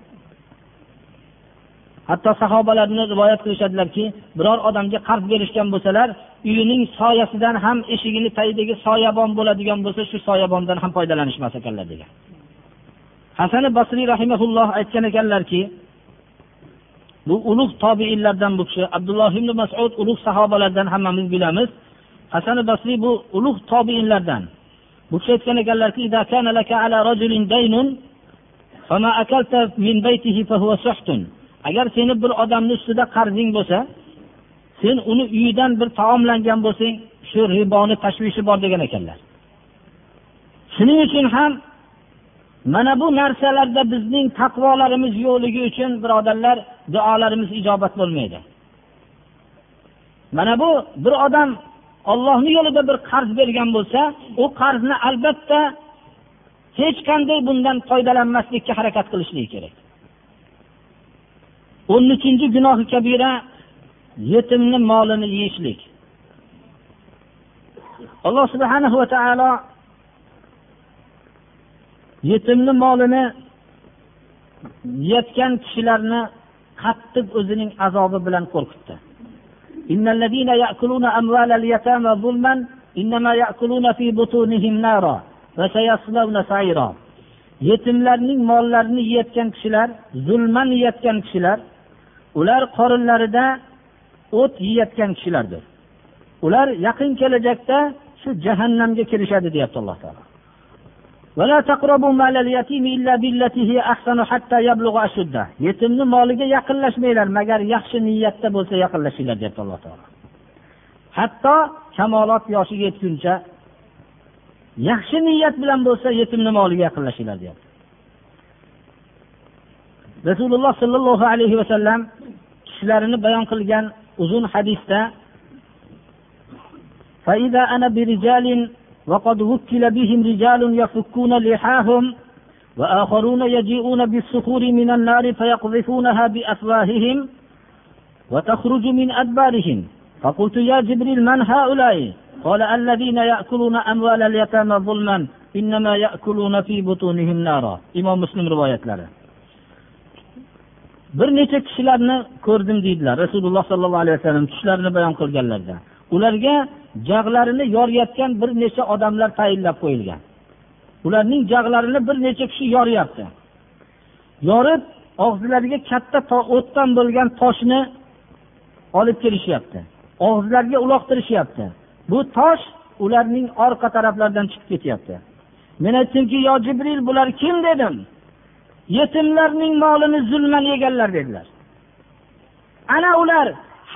Hatto sahobalarni rivoyat qilishadilarki biror odamga qarz berishgan bo'lsalar uyining soyasidan ham eshigini tagidagi soyabon bo'ladigan bo'lsa shu soyabondan ham foydalanishmas ekanlar degan. Hasani basriy rahimaulloh aytgan ekanlarki bu ulug' tobiinlardan bu kishi. Abdulloh ibn masud ulug' sahobalardan hammamiz bilamiz. Hasan basriy bu ulug' tobiinlardan. Bu kishi aytgan ekanlarki agar seni bir odamni ustida qarzing bo'lsa sen uni uyidan bir taomlangan bo'lsang shu riboni tashvishi bor degan ekanlar. Shuning uchun ham mana bu narsalarda bizning taqvolarimiz yo'qligi uchun birodarlar duolarimiz ijobat bo'lmaydi. Mana bu bir odam ollohni yo'lida bir qarz bergan bo'lsa u qarzni albatta hech qanday bundan foydalanmaslikka harakat qilishligi kerak. O'n uchinchi gunohi kabira yetimni molini yeyishlik. Alloh subhana va taolo yetimni molini yeyotgan kishilarni qattiq o'zining azobi bilan qo'rqitdi. Yetimlarning mollarini yeyotgan kishilar zulman yeyotgan kishilar ular qorinlarida o't yeyotgan kishilardir. Ular yaqin kelajakda shu jahannamga kirishadi deyapti alloh taolo. yetimni moliga yaqinlashmanglar magar yaxshi niyatda bo'lsa yaqinlashinglar deyapti alloh taolo. Hatto kamolot yoshiga yetguncha yaxshi niyat bilan bo'lsa yetimni moliga yaqinlashinglar deyapti. Rasululloh sollallohu alayhi vasallam kishilarini bayon qilgan uzun hadisda وقد وكل بهم رجال يفكون لحاهم وآخرون يجيئون بالصخور من النار فيقذفونها بأفواههم وتخرج من أدبارهم فقلت يا جبريل من هؤلاء قال الذين يأكلون أموال اليتامى ظلما إنما يأكلون في بطونهم نارا إمام مسلم رواية لنا bir necha kishilarni ko'rdim deydilar rasululloh sollallohu alayhi vasallam tushlarini bayon qilganlarida ularga jag'larini yorayotgan bir necha odamlar tayinlab qo'yilgan. Ularning jag'larini bir necha kishi yoryapti. Yorib og'zilariga katta o'tdan bo'lgan toshni olib kelishyapti. Og'zilariga uloqtirishyapti. Bu tosh ularning orqa taraflaridan chiqib ketyapti. Men aytdimki yo jibril bular kim dedim. Yetimlarning molini zulman yeganlar dedilar. Ana ular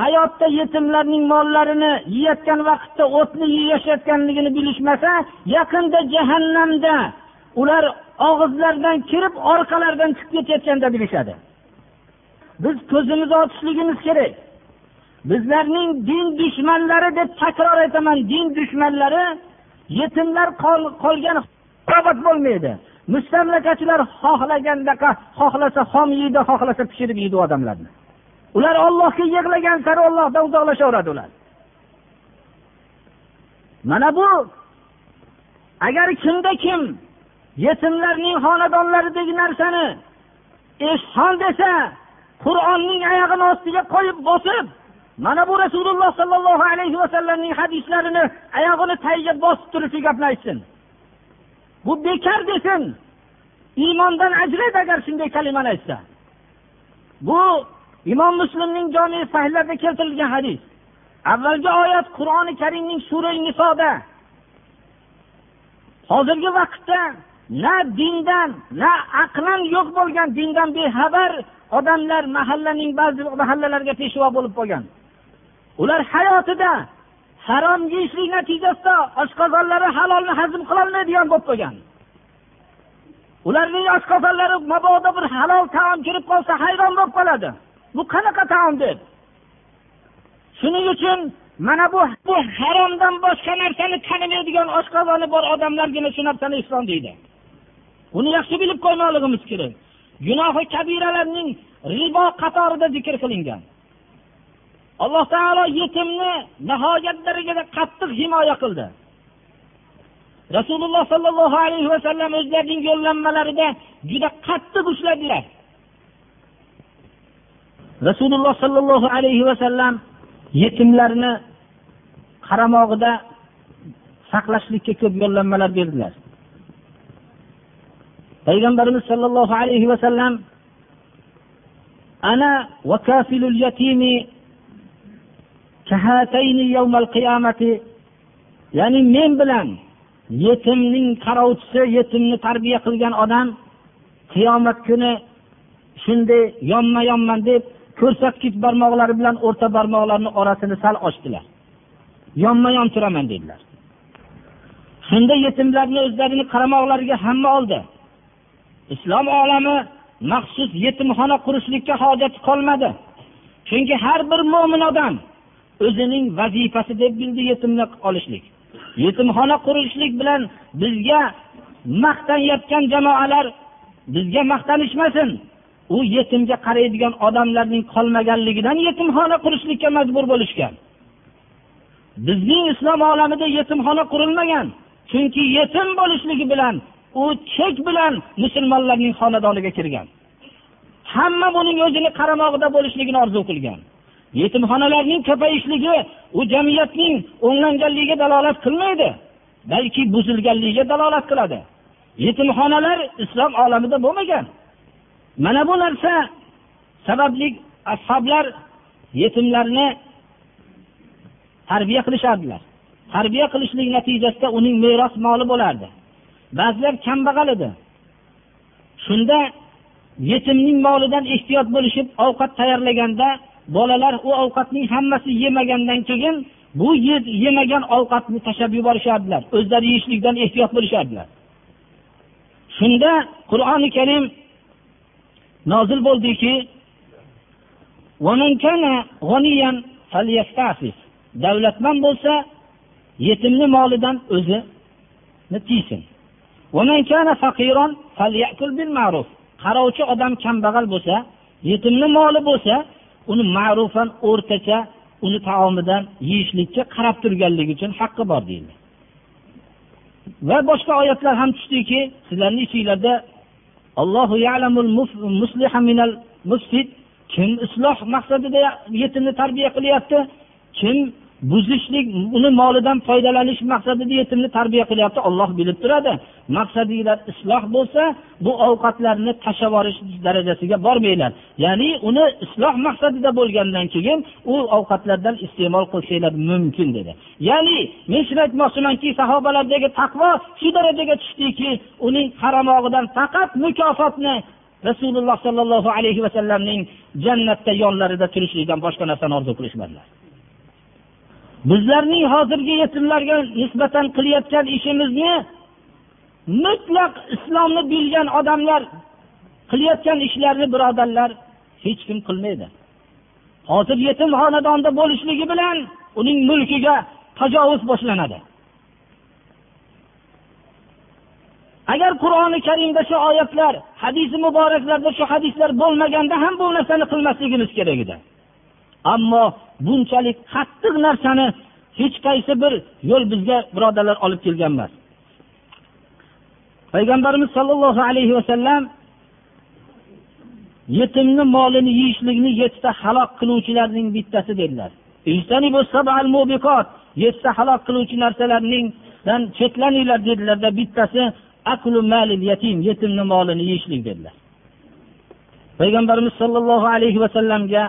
hayotda yetimlarning mollarini yeyotgan vaqtda o'tni yeyishayotganligini bilishmasa yaqinda jahannamda ular og'izlaridan kirib orqalaridan chiqib ketayotganda bilishadi. Biz ko'zimizni ochishligimiz kerak. Bizlarning din dushmanlari deb takror aytaman din dushmanlari yetimlar qolgan raqobat bo'lmaydi. Mustamlakachilar xohlaganda xohlasa xom yeydi xohlasa pishirib yeydi odamlarni. Ular ollohga yig'lagan sari ollohdan uzoqlashaveradi ular. Mana bu agar kimda kim yetimlarning xonadonlaridagi narsani ehson desa qur'onning oyog'ini ostiga qo'yib bosib mana bu rasululloh sollallohu alayhi vasallamning hadislarini oyog'ini tagiga bosib turib shu gapni aytsin bu bekor desin iymondan ajraydi agar shunday kalimani aytsa. Bu imom muslimning jome sahlarida keltirilgan hadis. Avvalgi oyat qur'oni karimning sura nisoda. Hozirgi vaqtda na dindan na aqlan yo'q bo'lgan dindan bexabar odamlar mahallaning ba'zi mahallalarga peshvo bo'lib qolgan. Ular hayotida harom yeyishlik natijasida oshqozonlari halolni hazm qilolmaydigan bo'lib qolgan. Ularning oshqozonlari mabodo bir halol taom kirib qolsa hayron bo'lib qoladi. Bu qanaqa taom deb? Shuning uchun mana bu bu haromdan boshqa narsani tanimaydigan oshqozoni bor odamlargina shu narsani islom deydi. Buni yaxshi bilib qo'ymoqligimiz kerak. Gunohi kabiralarning ribo qatorida zikr qilingan. Alloh taolo yetimni nihoyat darajada qattiq himoya qildi. Rasululloh sollallohu alayhi vasallam o'zlarining yo'llanmalarida juda qattiq ushladilar. Rasululloh sollallohu alayhi vasallam yetimlarni qaramog'ida saqlashlikka ko'p yo'llanmalar berdilar. Payg'ambarimiz sollallohu alayhi vasallam ana vakafilul yatimi ya'ni men bilan yetimning qarovchisi yetimni tarbiya qilgan odam qiyomat kuni shunday yonma yonman deb ko'rsatkich barmoqlari bilan o'rta barmoqlarini orasini sal ochdilar. Yonma yon turaman dedilar. Shunda yetimlarni o'zlarini qaramoqlariga hamma oldi. Islom olami maxsus yetimxona qurishlikka hojati qolmadi. Chunki har bir mo'min odam o'zining vazifasi deb bildi yetimni olishlik. Yetimxona qurishlik bilan bizga maqtanayotgan jamoalar bizga maqtanishmasin. U yetimga qaraydigan odamlarning qolmaganligidan yetimxona qurishlikka majbur bo'lishgan. Bizning islom olamida yetimxona qurilmagan chunki yetim bo'lishligi bilan u chek bilan musulmonlarning xonadoniga kirgan. Hamma buning o'zini qaramog'ida bo'lishligini orzu qilgan. Yetimxonalarning ko'payishligi u jamiyatning o'nglanganligiga dalolat qilmaydi balki buzilganligiga dalolat qiladi. Yetimxonalar islom olamida bo'lmagan. Mana bu narsa sababli ashoblar yetimlarni tarbiya qilishardilar. Tarbiya qilishlik natijasida uning meros moli bo'lardi. Ba'zilar kambag'al edi. Shunda yetimning molidan ehtiyot bo'lishib ovqat tayyorlaganda bolalar u ovqatning hammasi yemagandan keyin bu yemagan ovqatni tashlab yuborishardilar. O'zlari yeyishlikdan ehtiyot bo'lishardilar. Shunda qur'oni karim nozil bo'ldiki davlatman bo'lsa yetimni molidan o'zini tiysin. Qarovchi odam kambag'al bo'lsa yetimni moli bo'lsa uni ma'rufan o'rtacha uni taomidan yeyishlikka qarab turganligi uchun haqqi bor deyildi va boshqa oyatlar ham tushdiki sizlarni ichinglarda kim isloh maqsadida yetimni tarbiya qilyapti? Kim buzishlik uni molidan foydalanish maqsadida yetimni tarbiya qilyapti olloh bilib turadi. Maqsadinglar isloh bo'lsa bu ovqatlarni tashlab yuborish darajasiga bormanglar. Ya'ni uni isloh maqsadida bo'lgandan keyin u ovqatlardan iste'mol qilsanglar mumkin dedi. Ya'ni men shuni aytmoqchimanki sahobalardagi taqvo shu darajaga tushdiki uning qaramog'idan faqat mukofotni rasululloh sollallohu alayhi vasallamning jannatda yonlarida turishlikdan boshqa narsani orzu qilishmadilar. Bizlarning hozirgi yetimlarga nisbatan qilayotgan ishimizni mutlaq islomni bilgan odamlar qilayotgan ishlarni birodarlar hech kim qilmaydi. Hozir yetim xonadonda bo'lishligi bilan uning mulkiga tajovuz boshlanadi. Agar qur'oni karimda shu oyatlar hadisi muboraklarda shu hadislar bo'lmaganda ham bu narsani qilmasligimiz kerak edi. Ammo bunchalik qattiq narsani hech qaysi bir yo'l bizga birodarlar olib kelgan emas payg'ambarimiz sollallohu alayhi vasallam yetimni molini yeyishlikni yettita halok qiluvchilarning bittasi dedilar. Yettita halok qiluvchi narsalarningdan chetlaninglar dedilarda bittasi aklu malil yatim yetimni molini yeyishlik dedilar. Payg'ambarimiz sollallohu alayhi vasallamga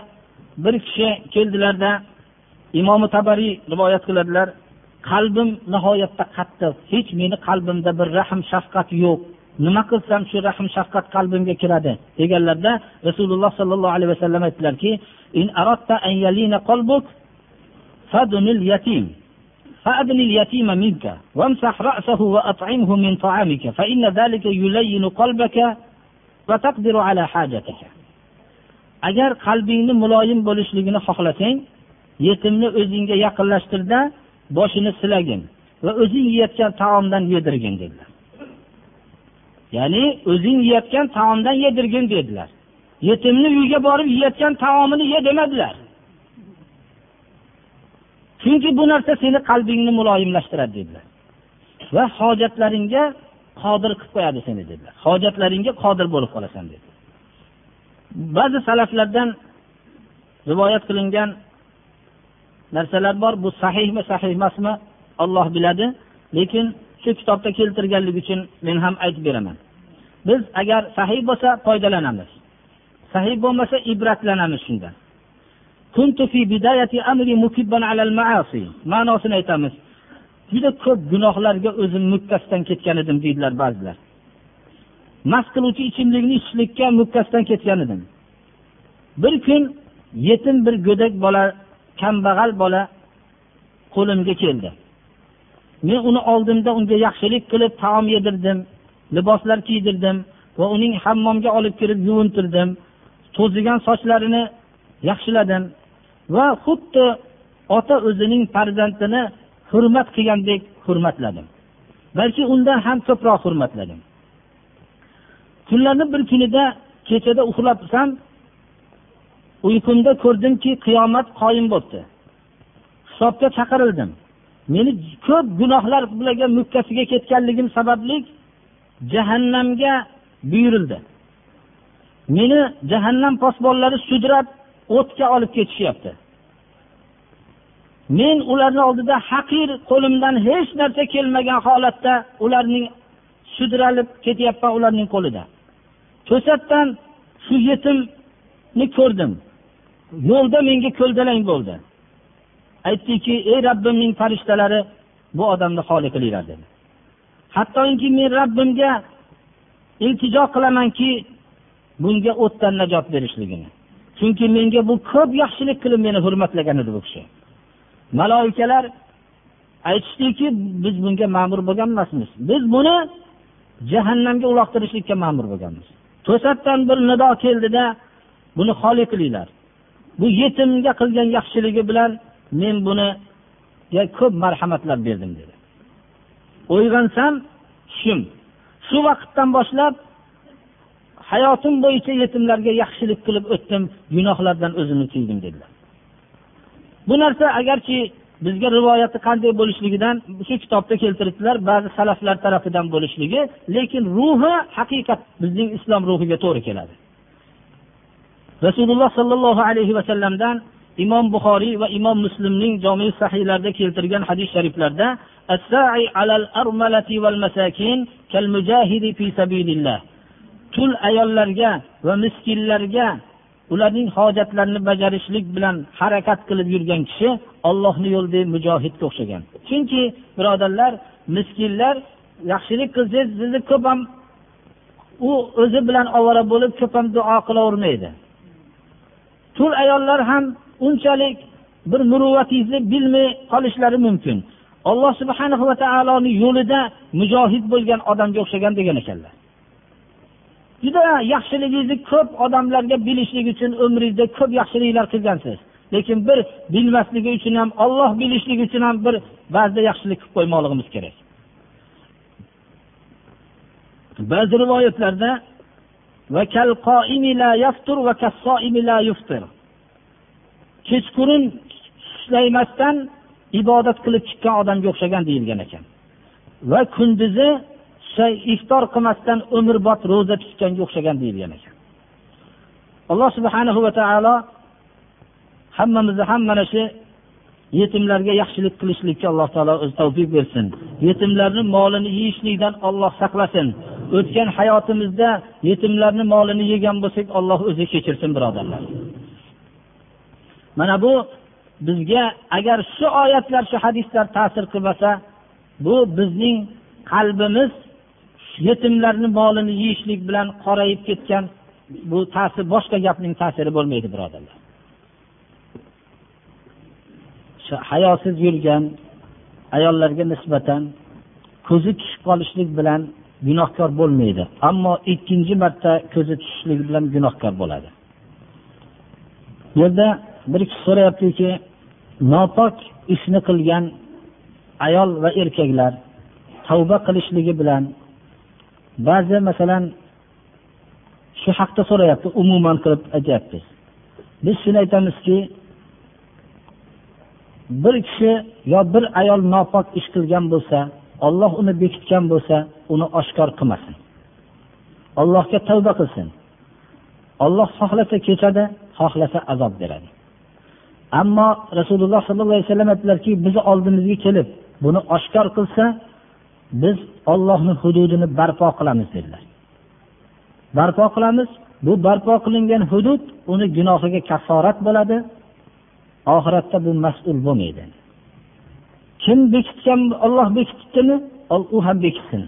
bir kishi keldilarda imomi tabariy rivoyat qiladilar qalbim nihoyatda qattiq hech meni qalbimda bir rahm shafqat yo'q nima qilsam shu rahm shafqat qalbimga kiradi deganlarda rasululloh sollallohu alayhi vasallam aytdilarki فأدن اليتيم منك وامسح رأسه وأطعمه من طعامك فإن ذلك يلين قلبك وتقدر على حاجتك agar qalbingni muloyim bo'lishligini xohlasang yetimni o'zingga yaqinlashtirda boshini silagin va o'zing yeyotgan taomdan yedirgin dedilar. Ya'ni o'zing yeyotgan taomdan yedirgin dedilar. Yetimni uyiga borib yeyotgan taomini ye demadilar. Chunki bu narsa seni qalbingni muloyimlashtiradi dedilar. Va hojatlaringga qodir qilib qo'yadi seni dedilar. Hojatlaringga qodir bo'lib qolasan dedilar. Ba'zi salaflardan rivoyat qilingan narsalar bor. Bu sahihmi sahih emasmi olloh biladi. Lekin shu kitobda keltirganligi uchun men ham aytib beraman. Biz agar sahih bo'lsa foydalanamiz. Sahih bo'lmasa ibratlanamiz shundan. Ma'nosini aytamiz. Juda ko'p gunohlarga o'zim mukkasidan ketgan edim deydilar ba'zilar. Mast qiluvchi ichimlikni ichishlikka mukkasidan ketgan edim. Bir kun yetim bir go'dak bola kambag'al bola qo'limga keldi. Men uni oldimda unga yaxshilik qilib taom yedirdim liboslar kiydirdim va uning hammomga olib kirib yuvintirdim. To'zigan sochlarini yaxshiladim va xuddi ota o'zining farzandini hurmat qilgandek hurmatladim. Balki undan ham ko'proq hurmatladim. Kunlarni bir kunida kechada uxlabsam uyqumda ko'rdimki qiyomat qoyim bo'libdi. Hisobga chaqirildim. Meni ko'p gunohlar bilan mukkasiga ketganligim sababli jahannamga buyurildi. Meni jahannam posbonlari sudrab o'tga olib ketishyapti. Men ularni oldida haqir qo'limdan hech narsa kelmagan holatda ularning sudralib ketyapman ularning qo'lida. To'satdan shu yetimni ko'rdim. Yo'lda menga ko'ldalang bo'ldi. Aytdiki ey robbimning farishtalari bu odamni xoli qilinglar dedi. Hattoki men robbimga iltijo qilamanki bunga o'tdan najot berishligini. Chunki menga bu ko'p yaxshilik qilib meni hurmatlagan edi bu kishi. Maloikalar aytishdiki biz bunga ma'mur bo'lgan emasmiz biz buni jahannamga uloqtirishlikka ma'mur bo'lganmiz. To'satdan bir nido keldida buni xoli qilinglar. Bu yetimga qilgan yaxshiligi bilan men buni ko'p marhamatlar berdim dedi. Uyg'onsam tushim. Shu vaqtdan boshlab hayotim bo'yicha yetimlarga yaxshilik qilib o'tdim gunohlardan o'zimni tiydim dedilar. Bu narsa agarki bizga rivoyati qanday bo'lishligidan shu kitobda keltiribdilar ba'zi salaflar tarafidan bo'lishligi. Lekin ruhi haqiqat bizning islom ruhiga to'g'ri keladi. Rasululloh sollallohu alayhi vasallamdan imom buxoriy va imom muslimning jomi sahiylarida keltirgan hadis shariflarda tul ayollarga va miskinlarga ularning hojatlarini bajarishlik bilan harakat qilib yurgan kishi ollohni yo'lida mujohidga o'xshagan. Chunki birodarlar miskinlar yaxshilik qilsangiz sizni ko'p ham u o'zi bilan ovora bo'lib ko'p ham duo qilavermaydi. Tul ayollar ham unchalik bir muruvvatingizni bilmay qolishlari mumkin. Alloh subhanahu va taoloni yo'lida mujohid bo'lgan odamga o'xshagan degan ekanlar. Juda yaxshiligingizni ko'p odamlarga bilishlik uchun umringizda ko'p yaxshiliklar qilgansiz. Lekin bir bilmasligi uchun ham olloh bilishligi uchun ham bir ba'zida yaxshilik qilib qo'ymoqligimiz kerak. Ba'zi rivoyatlarda kechqurun ishlamasdan ibodat qilib chiqqan odamga o'xshagan deyilgan ekan. Va kunduzi iftor qilmasdan umrbod ro'za tutganga o'xshagan deyilgan ekan alloh subhanahu va taolo hammamizni ham mana shu yetimlarga yaxshilik qilishlikka alloh taolo o'zi tavfiq bersin. Yetimlarni molini yeyishlikdan olloh saqlasin. O'tgan hayotimizda yetimlarni molini yegan bo'lsak olloh o'zi kechirsin birodarlar. Mana bu bizga agar shu oyatlar shu hadislar ta'sir qilmasa bu bizning qalbimiz yetimlarni molini yeyishlik bilan qorayib ketgan bu ta'sir boshqa gapning ta'siri bo'lmaydi birodarlar. Hayosiz yurgan ayollarga nisbatan ko'zi tushib qolishlik bilan gunohkor bo'lmaydi ammo ikkinchi marta ko'zi tushishlik bilan gunohkor bo'ladi. Bu yerda bir kishi so'rayaptiki nopok ishni qilgan ayol va erkaklar tavba qilishligi bilan ba'zi masalan shu haqda so'rayapti umuman qilib aytyapmiz biz shuni aytamizki bir kishi yo bir ayol nopok ish qilgan bo'lsa olloh uni bekitgan bo'lsa uni oshkor qilmasin. Allohga tavba qilsin. Olloh xohlasa kechadi xohlasa azob beradi. Ammo rasululloh sollallohu alayhi vasallam aytdilarki bizni oldimizga kelib buni oshkor qilsa biz ollohni hududini barpo qilamiz dedilar. Barpo qilamiz bu barpo qilingan hudud uni gunohiga kafforat bo'ladi oxiratda bu mas'ul bo'lmaydi. Kim bekitgan olloh bekitdimi? U ham bekitsin.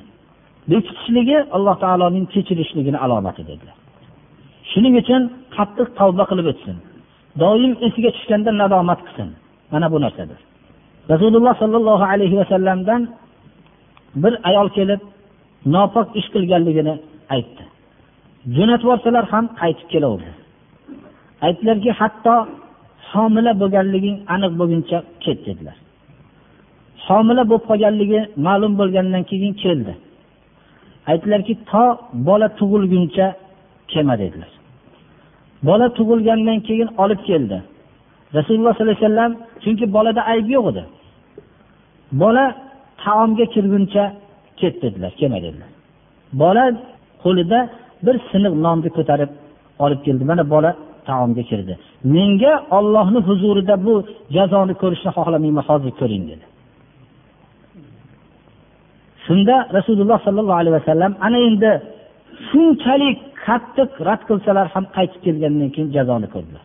Bekitishligi alloh taoloning kechirishligini alomati dedilar. Shuning uchun qattiq tavba qilib o'tsin. Doim esiga tushganda nadomat qilsin. Mana bu narsadir. Rasululloh sollallohu alayhi vasallamdan bir ayol kelib nopok ish qilganligini aytdi. Jo'natib yuborsalar ham qaytib kelaverdi. Aytdilarki hatto homila bo'lganliging aniq bo'lguncha ket dedilar. Homila bo'lib qolganligi ma'lum bo'lgandan keyin keldi. Aytdilarki to bola tug'ilguncha kelma dedilar. Bola tug'ilgandan keyin olib keldi. Rasululloh sollallohu alayhi vasallam chunki bolada ayb yo'q edi. Bola taomga kirguncha ket dedilar kelma dedilar. Bola qo'lida bir siniq nonni ko'tarib olib keldi. Mana bola taomga kirdi. Menga ollohni huzurida bu jazoni ko'rishni xohlamayman hozir ko'ring dedi. Shunda rasululloh sollallohu alayhi vasallam ana endi shunchalik qattiq rad qilsalar ham qaytib kelgandan keyin jazoni ko'rdilar.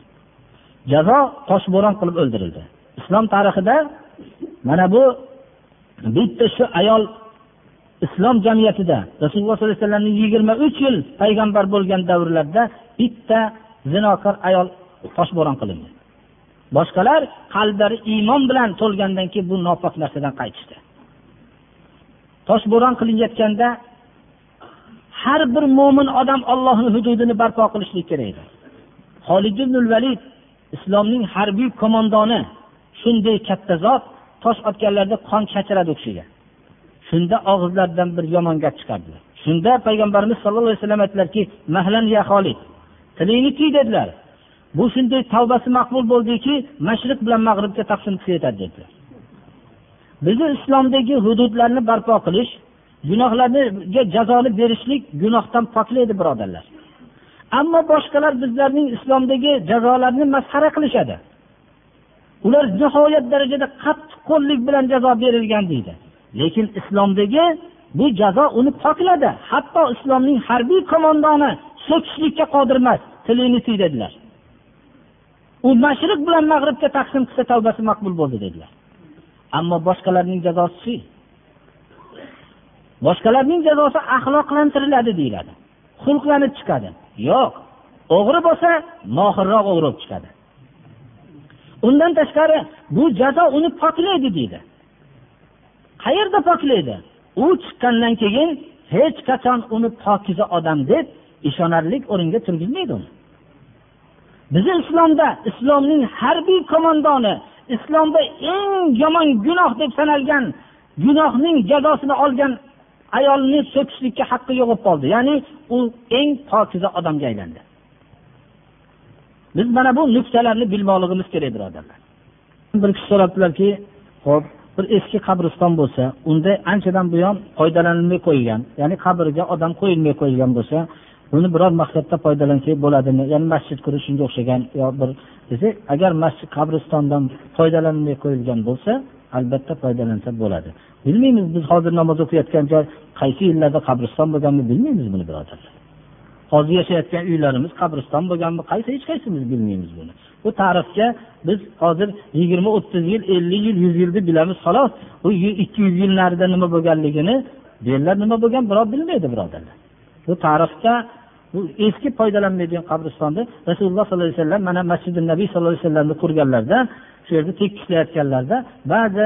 Jazo toshbo'ron qilib o'ldirildi. Islom tarixida mana bu bitta shu ayol islom jamiyatida rasululloh sollallohu alayhi vasallamni yigirma uch yil payg'ambar bo'lgan davrlarda bitta zinokor ayol toshbo'ron qilindi. Boshqalar qalblari iymon bilan to'lgandan keyin bu nopok narsadan qaytishdi. Toshbo'ron qilinayotganda har bir mo'min odam ollohni hududini barpo qilishlik kerak edi. Holid ibn valid islomning harbiy qo'mondoni shunday katta zot tosh otganlarda qon chachiradi u kishiga. Shunda og'izlaridan bir yomon gap chiqardilar. Shunda payg'ambarimiz sallallohu alayhi vasallam aytdilarki mahlan ya xolid tilingni tiy dedilar. Bu shunday tavbasi maqbul bo'ldiki mashriq bilan mag'ribga taqsim qilsa yetadi dedilar. Bizni islomdagi hududlarni barpo qilish gunohlarga jazoni berishlik gunohdan poklaydi birodarlar. Ammo boshqalar bizlarning islomdagi jazolarni masxara qilishadi. Ular nihoyat darajada qattiqqo'llik bilan jazo berilgan deydi. Lekin islomdagi bu jazo uni pokladi hatto islomning harbiy qo'mondoni so'kishlikka qodir emas tilingni tiy dedilar. U mashriq bilan mag'ribga taqsim qilsa tavbasi maqbul bo'ldi dedilar. Ammo boshqalarning jazosi boshqalarning jazosi axloqlantiriladi deyiladi. Xulqlanib chiqadi. Yo'q o'g'ri bo'lsa mohirroq o'g'ri bo'lib chiqadi. Undan tashqari bu jazo uni poklaydi deydi. Qayerda poklaydi? U chiqqandan keyin hech qachon uni pokiza odam deb ishonarlik o'ringa turgizmaydi uni. Bizni islomda islomning harbiy qo'mondoni islomda eng yomon gunoh deb sanalgan gunohning jazosini olgan ayolni so'kishlikka haqqi yo'q bo'lib qoldi. Ya'ni u eng pokiza odamga aylandi. Biz mana bu nuqtalarni bilmoqligimiz kerak birodarlar. Bir kishi so'rabdilarki ho'p bir eski qabriston bo'lsa unda anchadan buyon foydalanilmay qo'yilgan ya'ni qabrga odam qo'yilmay qo'yilgan bo'lsa buni biror maqsadda foydalansa bo'ladimi? Ya'ni masjid qurish shunga o'xshagan yo bir desa agar masjid qabristondan foydalanmay qo'yilgan bo'lsa albatta foydalansa bo'ladi. Bilmaymiz biz hozir namoz o'qiyotgan joy qaysi yillarda qabriston bo'lganini bilmaymiz buni birodarlar. Hozir yashayotgan uylarimiz qabriston bo'lganmi qaysi hech qaysimiz bilmaymiz buni. Bu tarixga biz hozir yigirma o'ttiz yil ellik yil yuz yilni bilamiz xolos. Bu ikki yuz yil narida nima bo'lganligini bu yerlar nima bo'lgan birov bilmaydi birodarlar. Bu tarixga bu eski foydalanmaydigan qabristonni rasululloh sollallohu alayhi vasallam mana masjidi nabiy sallallohu alayhi vasallamni qurganlarida shu yerda tekislayotganlarida ba'zi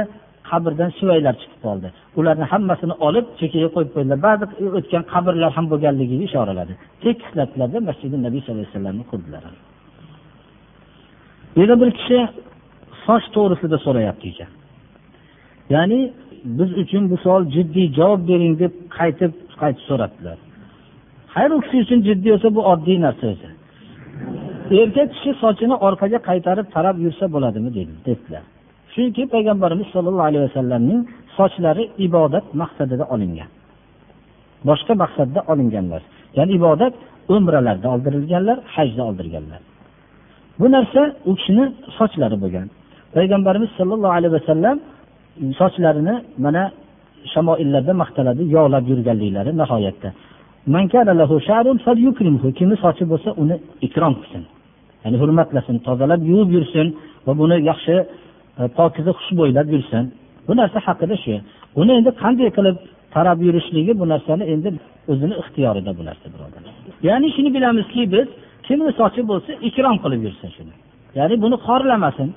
qabrdan shivaylar chiqib qoldi. Ularni hammasini olib chekkaga qo'yib qo'ydilar. Ba'zi o'tgan qabrlar ham bo'lganligiga ishoraladi tekisladilarda masjidi nabiy sallallohu alayhi vasallamni qurdilar. Yana bir kishi soch to'g'risida so'rayapti ekan. Ya'ni biz uchun bu savol jiddiy javob bering deb qaytib qaytib so'rabdilar. Hayr u kishi uchun jiddiy bo'lsa bu oddiy narsa o'zi erkak kishi sochini orqaga qaytarib tarab yursa bo'ladimi? dedi dedilar. Chunki payg'ambarimiz sollallohu alayhi vasallamning sochlari ibodat maqsadida olingan. Boshqa maqsadda olinganlar. Ya'ni ibodat umralarda oldirilganlar hajda oldirganlar. Bu narsa u kishini sochlari bo'lgan. Payg'ambarimiz sollallohu alayhi vasallam sochlarini mana shamoillarda maqtaladi yog'lab yurganliklari nihoyatda. Kimni sochi bo'lsa uni ikrom qilsin. Ya'ni hurmatlasin tozalab yuvib yursin va buni yaxshi E, pokiza xushbo'ylab yursin. Bu narsa haqida shu. Uni endi qanday qilib tarab yurishligi bu narsani endi o'zini ixtiyorida bu narsa birodarlar ya'ni shuni bilamizki biz kimni sochi bo'lsa ikrom qilib yursin shuni. Ya'ni buni xorlamasin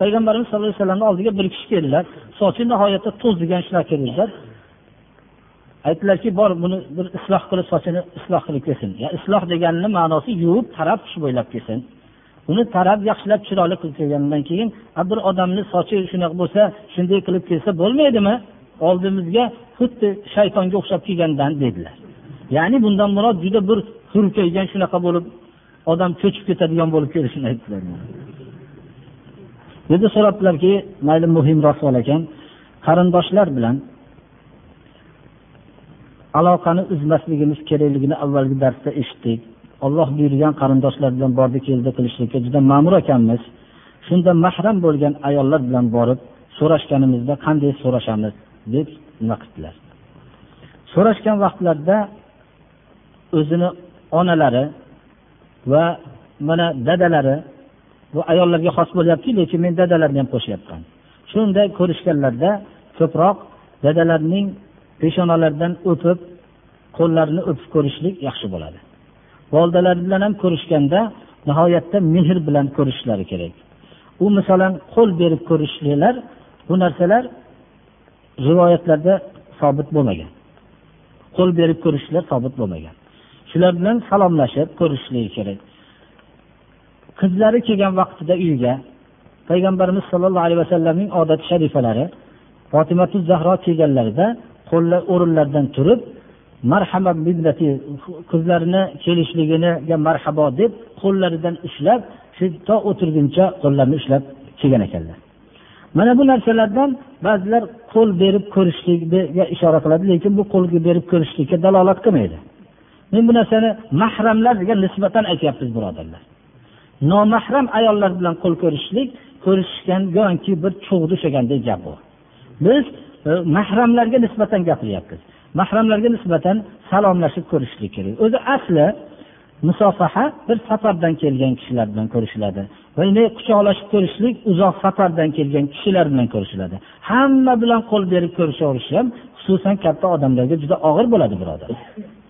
payg'ambarimiz sallallohu alayhi vasallamni oldiga bir kishi keldilar. Sochi nihoyatda to'zigan shular keldilar aytdilarki bor buni bir isloh qilib sochini isloh qilib kelsin isloh deganini ma'nosi yuvib tarab xushbo'ylab kelsin uni tarab yaxshilab chiroyli qilib kelgandan keyin bir odamni sochi shunaqa bo'lsa shunday qilib kelsa bo'lmaydimi? Oldimizga xuddi shaytonga o'xshab kelgandan dedilar. Ya'ni bundan murod juda bir hurkaygan shunaqa bo'lib odam cho'chib ketadigan bo'lib kelishini aytdilar. Bu yerda so'rabdilarki mayli muhimroq savol ekan qarindoshlar bilan aloqani uzmasligimiz kerakligini avvalgi darsda eshitdik. Olloh buyurgan qarindoshlar bilan bordi keldi qilishlikka juda ma'mur ekanmiz. Shunda mahram bo'lgan ayollar bilan borib so'rashganimizda qanday so'rashamiz deb qildilar. So'rashgan vaqtlarida o'zini onalari va mana dadalari bu ayollarga xos bo'lyapti lekin men dadalarni ham qo'shyapman. Shunday ko'rishganlarda ko'proq dadalarning peshonalaridan o'pib qo'llarini o'pib ko'rishlik yaxshi bo'ladi. Volidalar bilan ham ko'rishganda nihoyatda mehr bilan ko'rishishlari kerak. U masalan qo'l berib ko'rishliklar bu narsalar rivoyatlarda sobit bo'lmagan. Qo'l berib ko'rishishlar sobit bo'lmagan. Shular bilan salomlashib ko'rishishligi kerak. Qizlari kelgan vaqtida uyga payg'ambarimiz sollallohu alayhi vasallamning odat sharifalari fotimatu zahro kelganlarida qo'llar o'rinlaridan turib marhamat millati qizlarini kelishligiga marhabo deb qo'llaridan ushlab shu to o'tirguncha qo'llarini ushlab kelgan ekanlar. Mana bu narsalardan ba'zilar qo'l berib ko'rishlikga ishora qiladi lekin bu qo'l berib ko'rishlikka dalolat qilmaydi. Men bu narsani mahramlarga nisbatan aytyapmiz birodarlar. Nomahram ayollar bilan qo'l ko'rishlik ko'rishishgan go'yoki bir cho'g'di ushlaganday gap bu. Biz e, mahramlarga nisbatan gapiryapmiz. Mahramlarga nisbatan salomlashib ko'rishlik kerak. O'zi asli musofaha bir safardan kelgan kishilar bilan ko'rishiladi va endi quchoqlashib ko'rishlik uzoq safardan kelgan kishilar bilan ko'rishiladi. Hamma bilan qo'l berib ko'rishaverish ham xususan katta odamlarga juda og'ir bo'ladi birodar.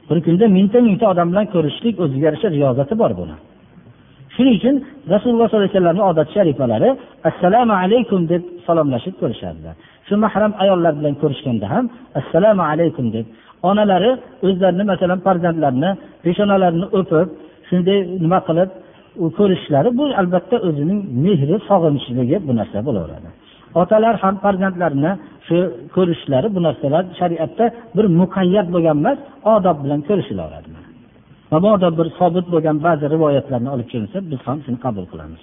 Bir kunda mingta mingta odam bilan ko'rishlik o'ziga yarasha riyozati bor buni. Shuning uchun rasululloh sollallohu alayhi vasallamni odat sharifalari assalomu alaykum deb salomlashib ko'rishardilar shu mahram ayollar bilan ko'rishganda ham assalomu alaykum deb onalari o'zlarini masalan farzandlarini peshonalarini o'pib shunday nima qilib ko'rishishlari bu albatta o'zining mehri sog'inishligi bu narsa bo'laveradi. Otalar ham farzandlarini shu ko'rishishlari bu narsalar shariatda bir muqayyat bo'lgan emas odob bilan ko'rishilaveradi. Mabodo bir sobit bo'lgan ba'zi rivoyatlarni olib kelinsa biz ham shuni qabul qilamiz.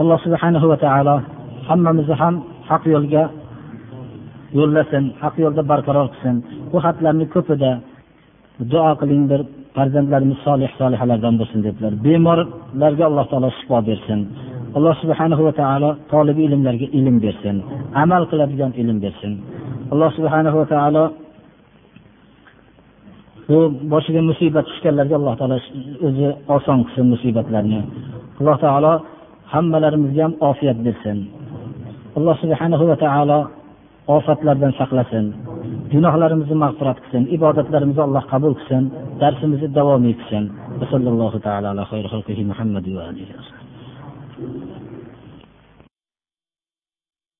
Alloh subhanahu va taolo hammamizni ham haq yo'lga yo'llasin haq yo'lda barqaror qilsin. Bu xatlarni ko'pida duo qilingdir farzandlarimiz solih solihalardan bo'lsin dedilar. Bemorlarga alloh taolo shifo bersin. Alloh subhanahu va taolo tolib ilmlarga ilm bersin. Amal qiladigan ilm bersin. Alloh subhanahu va taolo bu boshiga musibat tushganlarga alloh taolo o'zi oson qilsin musibatlarni. Alloh taolo hammalarimizga ham ofiyat bersin. Alloh subhanahu va taolo ofatlardan saqlasin gunohlarimizni mag'firat qilsin ibodatlarimizni alloh qabul qilsin darsimizni davomiy qilsin.